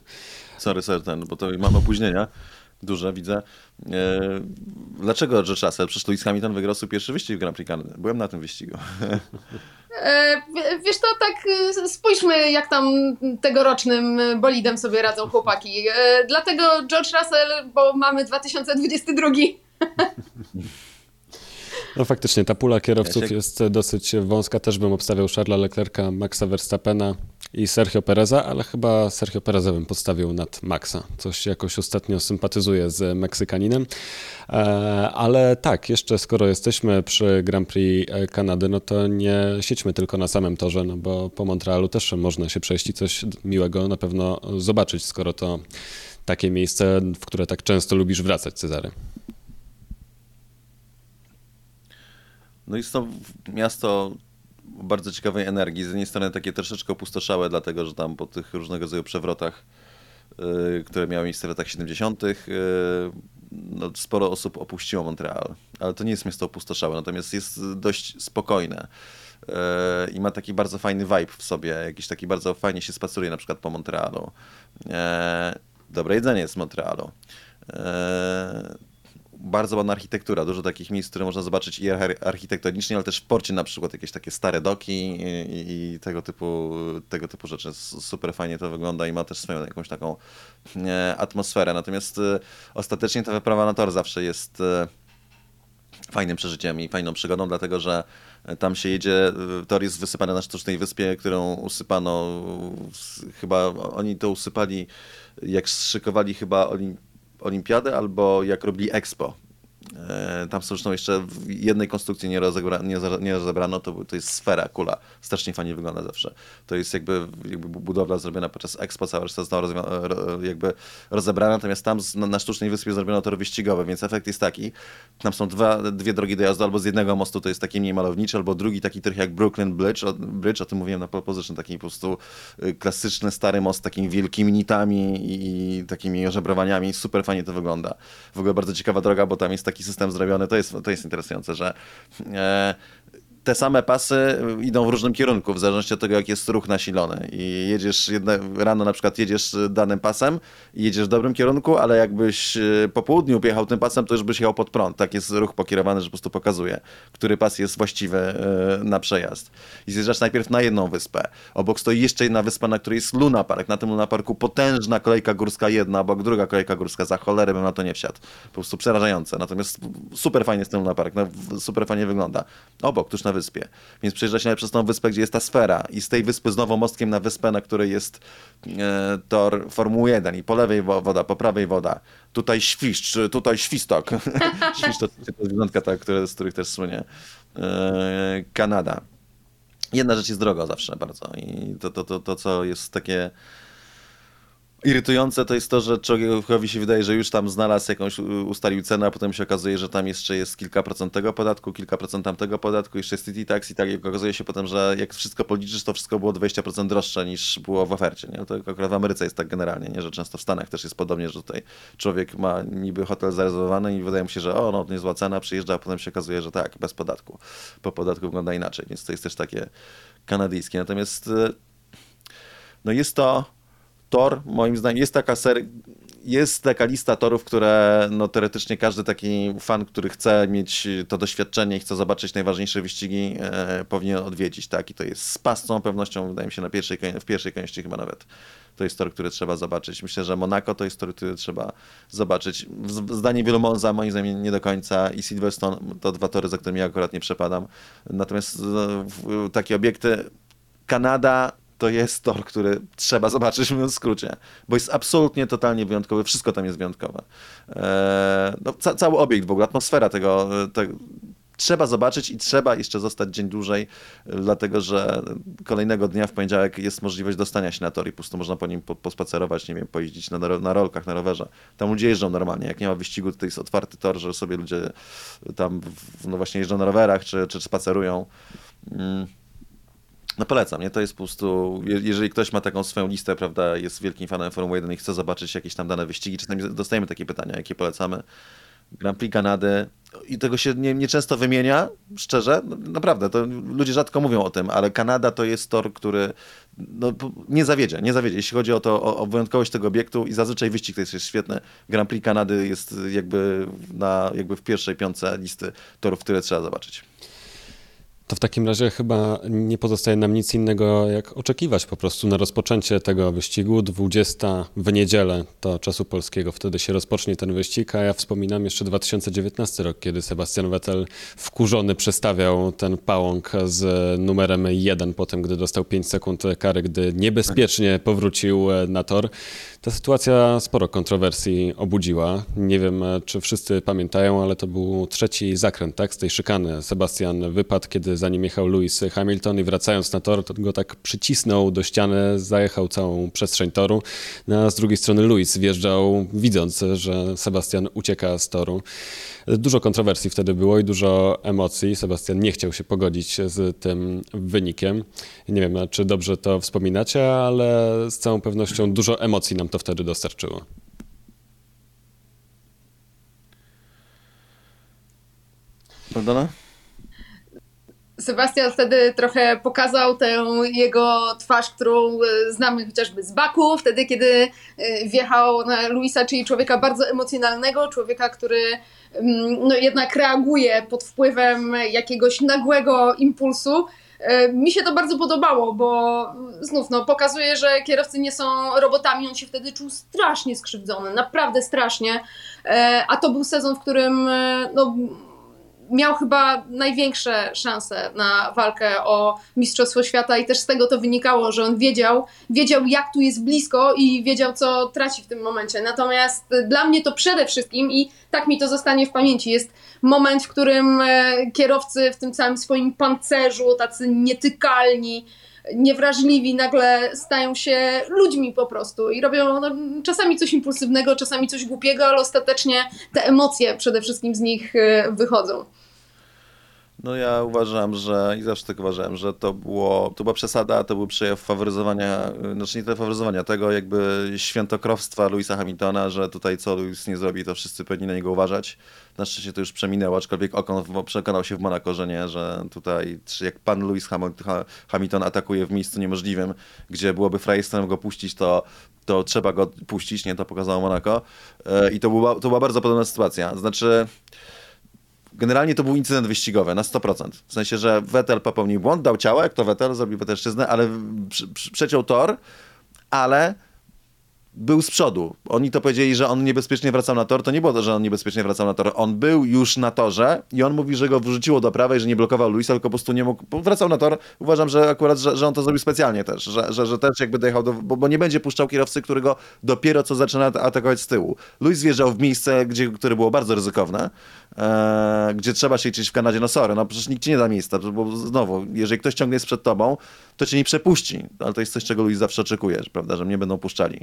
Sorry, sorry, ten, bo to mam opóźnienia duże, widzę. E, dlaczego George Russell? Przecież Lewis Hamilton wygrał swój pierwszy wyścig w Grand Prix Canada. Byłem na tym wyścigu. E, wiesz to, tak e, spójrzmy jak tam tegorocznym bolidem sobie radzą chłopaki. Dlatego George Russell, bo mamy 2022. No faktycznie, ta pula kierowców jest dosyć wąska. Też bym obstawiał Charlesa Leclerca, Maxa Verstappena i Sergio Pereza, ale chyba Sergio Pereza bym postawił nad Maxa. Coś jakoś ostatnio sympatyzuje z Meksykaninem. E, ale tak, jeszcze skoro jesteśmy przy Grand Prix e, Kanady, no to nie siedźmy tylko na samym torze, no bo po Montrealu też można się przejść i coś miłego na pewno zobaczyć, skoro to takie miejsce, w które tak często lubisz wracać, Cezary. No jest to miasto bardzo ciekawej energii. Z jednej strony takie troszeczkę opustoszałe, dlatego że tam po tych różnego rodzaju przewrotach, yy, które miały miejsce w latach 70., yy, no, sporo osób opuściło Montreal. Ale to nie jest miasto opustoszałe, natomiast jest dość spokojne. Yy, I ma taki bardzo fajny vibe w sobie, jakiś taki bardzo fajnie się spaceruje na przykład po Montrealu. Yy, dobre jedzenie jest z Montrealu yy, bardzo ładna architektura, dużo takich miejsc, które można zobaczyć i architektonicznie, ale też w porcie na przykład jakieś takie stare doki i, i, tego, typu, tego typu rzeczy. Super fajnie to wygląda i ma też swoją jakąś taką e, atmosferę. Natomiast e, ostatecznie ta wyprawa na tor zawsze jest e, fajnym przeżyciem i fajną przygodą, dlatego że tam się jedzie, tor jest wysypany na sztucznej wyspie, którą usypano, chyba oni to usypali, jak szykowali chyba olimpiadę albo jak robili Expo. E, tam zresztą jeszcze w jednej konstrukcji nie, rozebra, nie, nie rozebrano, to, to jest sfera, kula. Strasznie fajnie wygląda zawsze. To jest jakby, jakby budowla zrobiona podczas Expo, cała reszta została jakby rozebrana, natomiast tam na, sztucznej wyspie zrobiono tor wyścigowy, więc efekt jest taki, tam są dwa, dwie drogi dojazdu, albo z jednego mostu to jest taki mniej malowniczy, albo drugi taki trochę jak Brooklyn Bridge, o, Bridge, o tym mówiłem na pole position, taki po prostu y, klasyczny, stary most z takimi wielkimi nitami i takimi ożebrowaniami, super fajnie to wygląda. W ogóle bardzo ciekawa droga, bo tam jest taki system zrobiony, to jest, to jest interesujące, że e, te same pasy idą w różnym kierunku, w zależności od tego, jak jest ruch nasilony. I jedziesz jedne, rano na przykład jedziesz danym pasem i jedziesz w dobrym kierunku, ale jakbyś e, po południu jechał tym pasem, to już byś jechał pod prąd. Tak jest ruch pokierowany, że po prostu pokazuje, który pas jest właściwy e, na przejazd. I zjeżdżasz najpierw na jedną wyspę. Obok stoi jeszcze jedna wyspa, na której jest Luna Park. Na tym Luna Parku potężna kolejka górska jedna, obok druga kolejka górska. Za cholerę bym na to nie wsiadł. Po prostu przerażające. Natomiast super fajnie jest ten Luna Park. No, super fajnie wygląda. Obok, tuż na wyspie. Więc przejeżdża się przez tą wyspę, gdzie jest ta sfera i z tej wyspy znowu mostkiem na wyspę, na której jest e, tor Formuły 1 i po lewej woda, po prawej woda. Tutaj świszcz, tutaj świstok. świszcz to, zwierzątka, ta, które, z których też słynie. E, Kanada. jedna rzecz jest droga zawsze bardzo i to, to, to, to co jest takie Irytujące to jest to, że człowiekowi się wydaje, że już tam znalazł jakąś, ustalił cenę, a potem się okazuje, że tam jeszcze jest kilka procent tego podatku, kilka procent tamtego podatku, jeszcze jest city tax i tak, i okazuje się potem, że jak wszystko policzysz, to wszystko było 20% droższe niż było w ofercie, nie? To akurat w Ameryce jest tak generalnie, nie? Że często w Stanach też jest podobnie, że tutaj człowiek ma niby hotel zarezerwowany i wydaje mu się, że o, no niezła cena, przyjeżdża, a potem się okazuje, że tak, bez podatku. Po podatku wygląda inaczej, więc to jest też takie kanadyjskie. Natomiast e, no jest to tor, moim zdaniem, jest taka jest taka lista torów, które no, teoretycznie każdy taki fan, który chce mieć to doświadczenie i chce zobaczyć najważniejsze wyścigi, e, powinien odwiedzić, tak? I to jest z pasą pewnością, wydaje mi się, na pierwszej, w pierwszej części chyba nawet. To jest tor, który trzeba zobaczyć. Myślę, że Monaco to jest tor, który trzeba zobaczyć. Zdanie wielu Monza, moim zdaniem nie do końca i Silverstone to dwa tory, za którymi ja akurat nie przepadam. Natomiast no, takie obiekty Kanada, to jest tor, który trzeba zobaczyć, w skrócie, bo jest absolutnie, totalnie wyjątkowy, wszystko tam jest wyjątkowe. Eee, no, ca cały obiekt w ogóle, atmosfera tego, te, trzeba zobaczyć i trzeba jeszcze zostać dzień dłużej, dlatego że kolejnego dnia w poniedziałek jest możliwość dostania się na tor i po prostu można po nim po, pospacerować, nie wiem, pojeździć na, na rolkach, na rowerze. Tam ludzie jeżdżą normalnie, jak nie ma wyścigu, to jest otwarty tor, że sobie ludzie tam no właśnie jeżdżą na rowerach czy, czy spacerują. Mm. No polecam, nie? To jest po prostu, jeżeli ktoś ma taką swoją listę, prawda, jest wielkim fanem Formuły 1 i chce zobaczyć jakieś tam dane wyścigi, czasami dostajemy takie pytania, jakie polecamy. Grand Prix Kanady i tego się nie, nie często wymienia, szczerze, no, naprawdę, to ludzie rzadko mówią o tym, ale Kanada to jest tor, który no, nie zawiedzie, nie zawiedzie, jeśli chodzi o to, o, o wyjątkowość tego obiektu i zazwyczaj wyścig to jest, świetny. Grand Prix Kanady jest jakby, na, jakby w pierwszej piątce listy torów, które trzeba zobaczyć. To w takim razie chyba nie pozostaje nam nic innego, jak oczekiwać po prostu na rozpoczęcie tego wyścigu. 20 w niedzielę to czasu polskiego, wtedy się rozpocznie ten wyścig, a ja wspominam jeszcze 2019 rok, kiedy Sebastian Vettel wkurzony przestawiał ten pałąk z numerem 1 po tym, gdy dostał 5 sekund kary, gdy niebezpiecznie powrócił na tor. Ta sytuacja sporo kontrowersji obudziła. Nie wiem, czy wszyscy pamiętają, ale to był trzeci zakręt tak, z tej szykany. Sebastian wypadł, kiedy za nim jechał Lewis Hamilton i wracając na tor, to go tak przycisnął do ściany, zajechał całą przestrzeń toru. No, a z drugiej strony Lewis wjeżdżał, widząc, że Sebastian ucieka z toru. Dużo kontrowersji wtedy było i dużo emocji. Sebastian nie chciał się pogodzić z tym wynikiem. Nie wiem, czy dobrze to wspominacie, ale z całą pewnością dużo emocji nam to wtedy dostarczyło. Pardona? Sebastian wtedy trochę pokazał tę jego twarz, którą e, znamy chociażby z Baku, wtedy kiedy e, wjechał na Luisa, czyli człowieka bardzo emocjonalnego, człowieka, który mm, no, jednak reaguje pod wpływem jakiegoś nagłego impulsu. E, mi się to bardzo podobało, bo znów no, pokazuje, że kierowcy nie są robotami. On się wtedy czuł strasznie skrzywdzony, naprawdę strasznie. A to był sezon, w którym no, miał chyba największe szanse na walkę o Mistrzostwo Świata i też z tego to wynikało, że on wiedział, wiedział jak tu jest blisko i wiedział co traci w tym momencie. Natomiast dla mnie to przede wszystkim i tak mi to zostanie w pamięci, jest moment, w którym e, kierowcy w tym całym swoim pancerzu, tacy nietykalni, niewrażliwi nagle stają się ludźmi po prostu i robią no, czasami coś impulsywnego, czasami coś głupiego, ale ostatecznie te emocje przede wszystkim z nich e, wychodzą. No ja uważam, że i zawsze tak uważałem, że to było, to była przesada, to był przejaw faworyzowania, znaczy nie tyle faworyzowania, tego jakby świętokrowstwa Louisa Hamiltona, że tutaj co Louis nie zrobi, to wszyscy powinni na niego uważać. Na szczęście to już przeminęło, aczkolwiek Okon przekonał się w Monaco, że nie, że tutaj jak pan Louis Hamilton atakuje w miejscu niemożliwym, gdzie byłoby frajerstwem go puścić, to, to trzeba go puścić, nie, to pokazało Monaco. E, I to była, to była bardzo podobna sytuacja. Znaczy generalnie to był incydent wyścigowy na 100%. W sensie, że Vettel popełnił błąd, dał ciało, jak to Vettel, zrobił Vettelszczyznę, ale przeciął tor, ale był z przodu. Oni to powiedzieli, że on niebezpiecznie wracał na tor. To nie było to, że on niebezpiecznie wracał na tor. On był już na torze i on mówi, że go wrzuciło do prawej, że nie blokował Luisa, tylko po prostu nie mógł. Wracał na tor. Uważam, że akurat, że, że on to zrobił specjalnie też, że, że, że też jakby dojechał do. Bo, bo, nie będzie puszczał kierowcy, którego dopiero co zaczyna atakować z tyłu. Luis wjeżdżał w miejsce, gdzie, które było bardzo ryzykowne, e, gdzie trzeba się liczyć w Kanadzie. No sorry, no przecież nikt ci nie da miejsca, bo znowu, jeżeli ktoś ciągnie jest przed tobą, to cię nie przepuści. Ale to jest coś, czego Luis zawsze oczekuje, prawda, że mnie będą puszczali.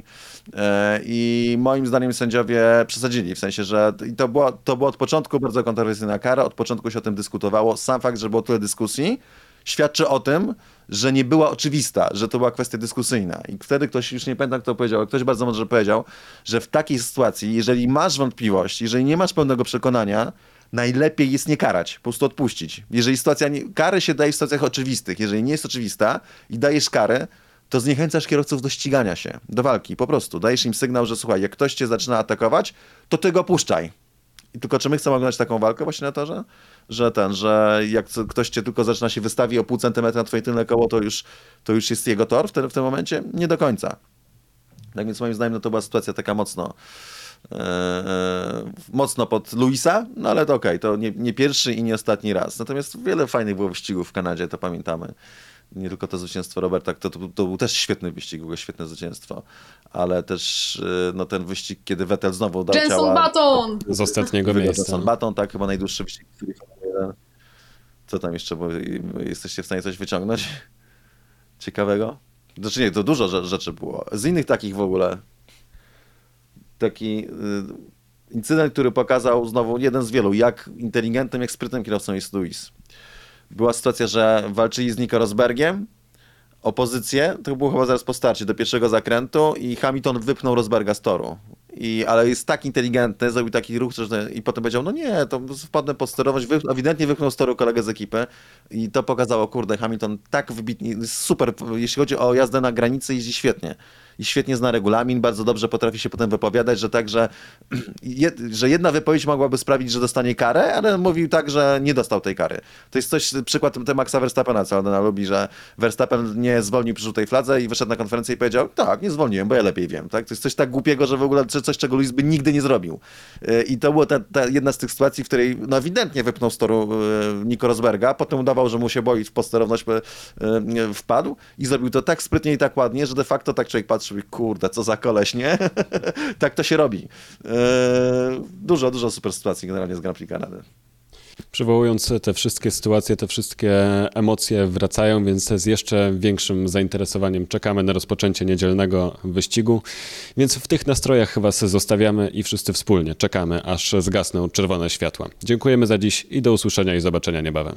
E, I moim zdaniem sędziowie przesadzili, w sensie, że to było, to było od początku bardzo kontrowersyjna kara, od początku się o tym dyskutowało. Sam fakt, że było tyle dyskusji, świadczy o tym, że nie była oczywista, że to była kwestia dyskusyjna. I wtedy ktoś, już nie pamiętam kto powiedział, ale ktoś bardzo mądrze powiedział, że w takiej sytuacji, jeżeli masz wątpliwość, jeżeli nie masz pełnego przekonania, najlepiej jest nie karać, po prostu odpuścić. Jeżeli sytuacja, nie, kary się daje w sytuacjach oczywistych, jeżeli nie jest oczywista i dajesz karę, to zniechęcasz kierowców do ścigania się, do walki, po prostu. Dajesz im sygnał, że słuchaj, jak ktoś cię zaczyna atakować, to ty go puszczaj. I tylko czy my chcemy oglądać taką walkę właśnie na torze? Że ten, że jak ktoś cię tylko zaczyna się wystawi o pół centymetra na twoje tylne koło, to już, to już jest jego tor w, w tym momencie? Nie do końca. Tak więc moim zdaniem no to była sytuacja taka mocno e, e, mocno pod Luisa, no ale to okej, okay, to nie, nie, pierwszy i nie ostatni raz. Natomiast wiele fajnych było wyścigów w Kanadzie, to pamiętamy nie tylko to zwycięstwo Roberta, to, to, to był też świetny wyścig, było świetne zwycięstwo, ale też y, no, ten wyścig, kiedy Vettel znowu dał Jenson ciała... Baton! Z ostatniego miejsca. Jenson Baton, tak, chyba najdłuższy wyścig Co tam jeszcze, bo jesteście w stanie coś wyciągnąć ciekawego? Znaczy nie, to dużo rzeczy było. Z innych takich w ogóle taki y, incydent, który pokazał znowu jeden z wielu, jak inteligentnym, jak sprytnym kierowcą jest Luis była sytuacja, że walczyli z Nico Rosbergiem o pozycję, to było chyba zaraz po starcie, do pierwszego zakrętu i Hamilton wypchnął Rosberga z toru. I, ale jest tak inteligentny, zrobił taki ruch, że i potem powiedział, no nie, to wpadnę pod sterować, wy, ewidentnie wypchnął z toru kolegę z ekipy i to pokazało, kurde, Hamilton tak wybitnie, super, jeśli chodzi o jazdę na granicy, jeździ świetnie i świetnie zna regulamin, bardzo dobrze potrafi się potem wypowiadać, że tak, że, jedna wypowiedź mogłaby sprawić, że dostanie karę, ale mówił tak, że nie dostał tej kary. To jest coś, przykład tym Maxa Verstappena, co ona lubi, że Verstappen nie zwolnił przy żółtej fladze i wyszedł na konferencję i powiedział, tak, nie zwolniłem, bo ja lepiej wiem. Tak? To jest coś tak głupiego, że w ogóle coś, czego Luis by nigdy nie zrobił. Y, I to była ta, ta jedna z tych sytuacji, w której no ewidentnie wypnął z toru y, Nico Rosberga, potem udawał, że mu się boi, w posterowność y, wpadł i zrobił to tak sprytnie i tak ładnie, że de facto tak człowiek patrzy, kurde, co za koleś, nie? tak to się robi. Eee, dużo, dużo super sytuacji generalnie z Grand Prix Kanady. Przywołując te wszystkie sytuacje, te wszystkie emocje wracają, więc z jeszcze większym zainteresowaniem czekamy na rozpoczęcie niedzielnego wyścigu. Więc w tych nastrojach chyba się zostawiamy i wszyscy wspólnie czekamy, aż zgasną czerwone światła. Dziękujemy za dziś i do usłyszenia i zobaczenia niebawem.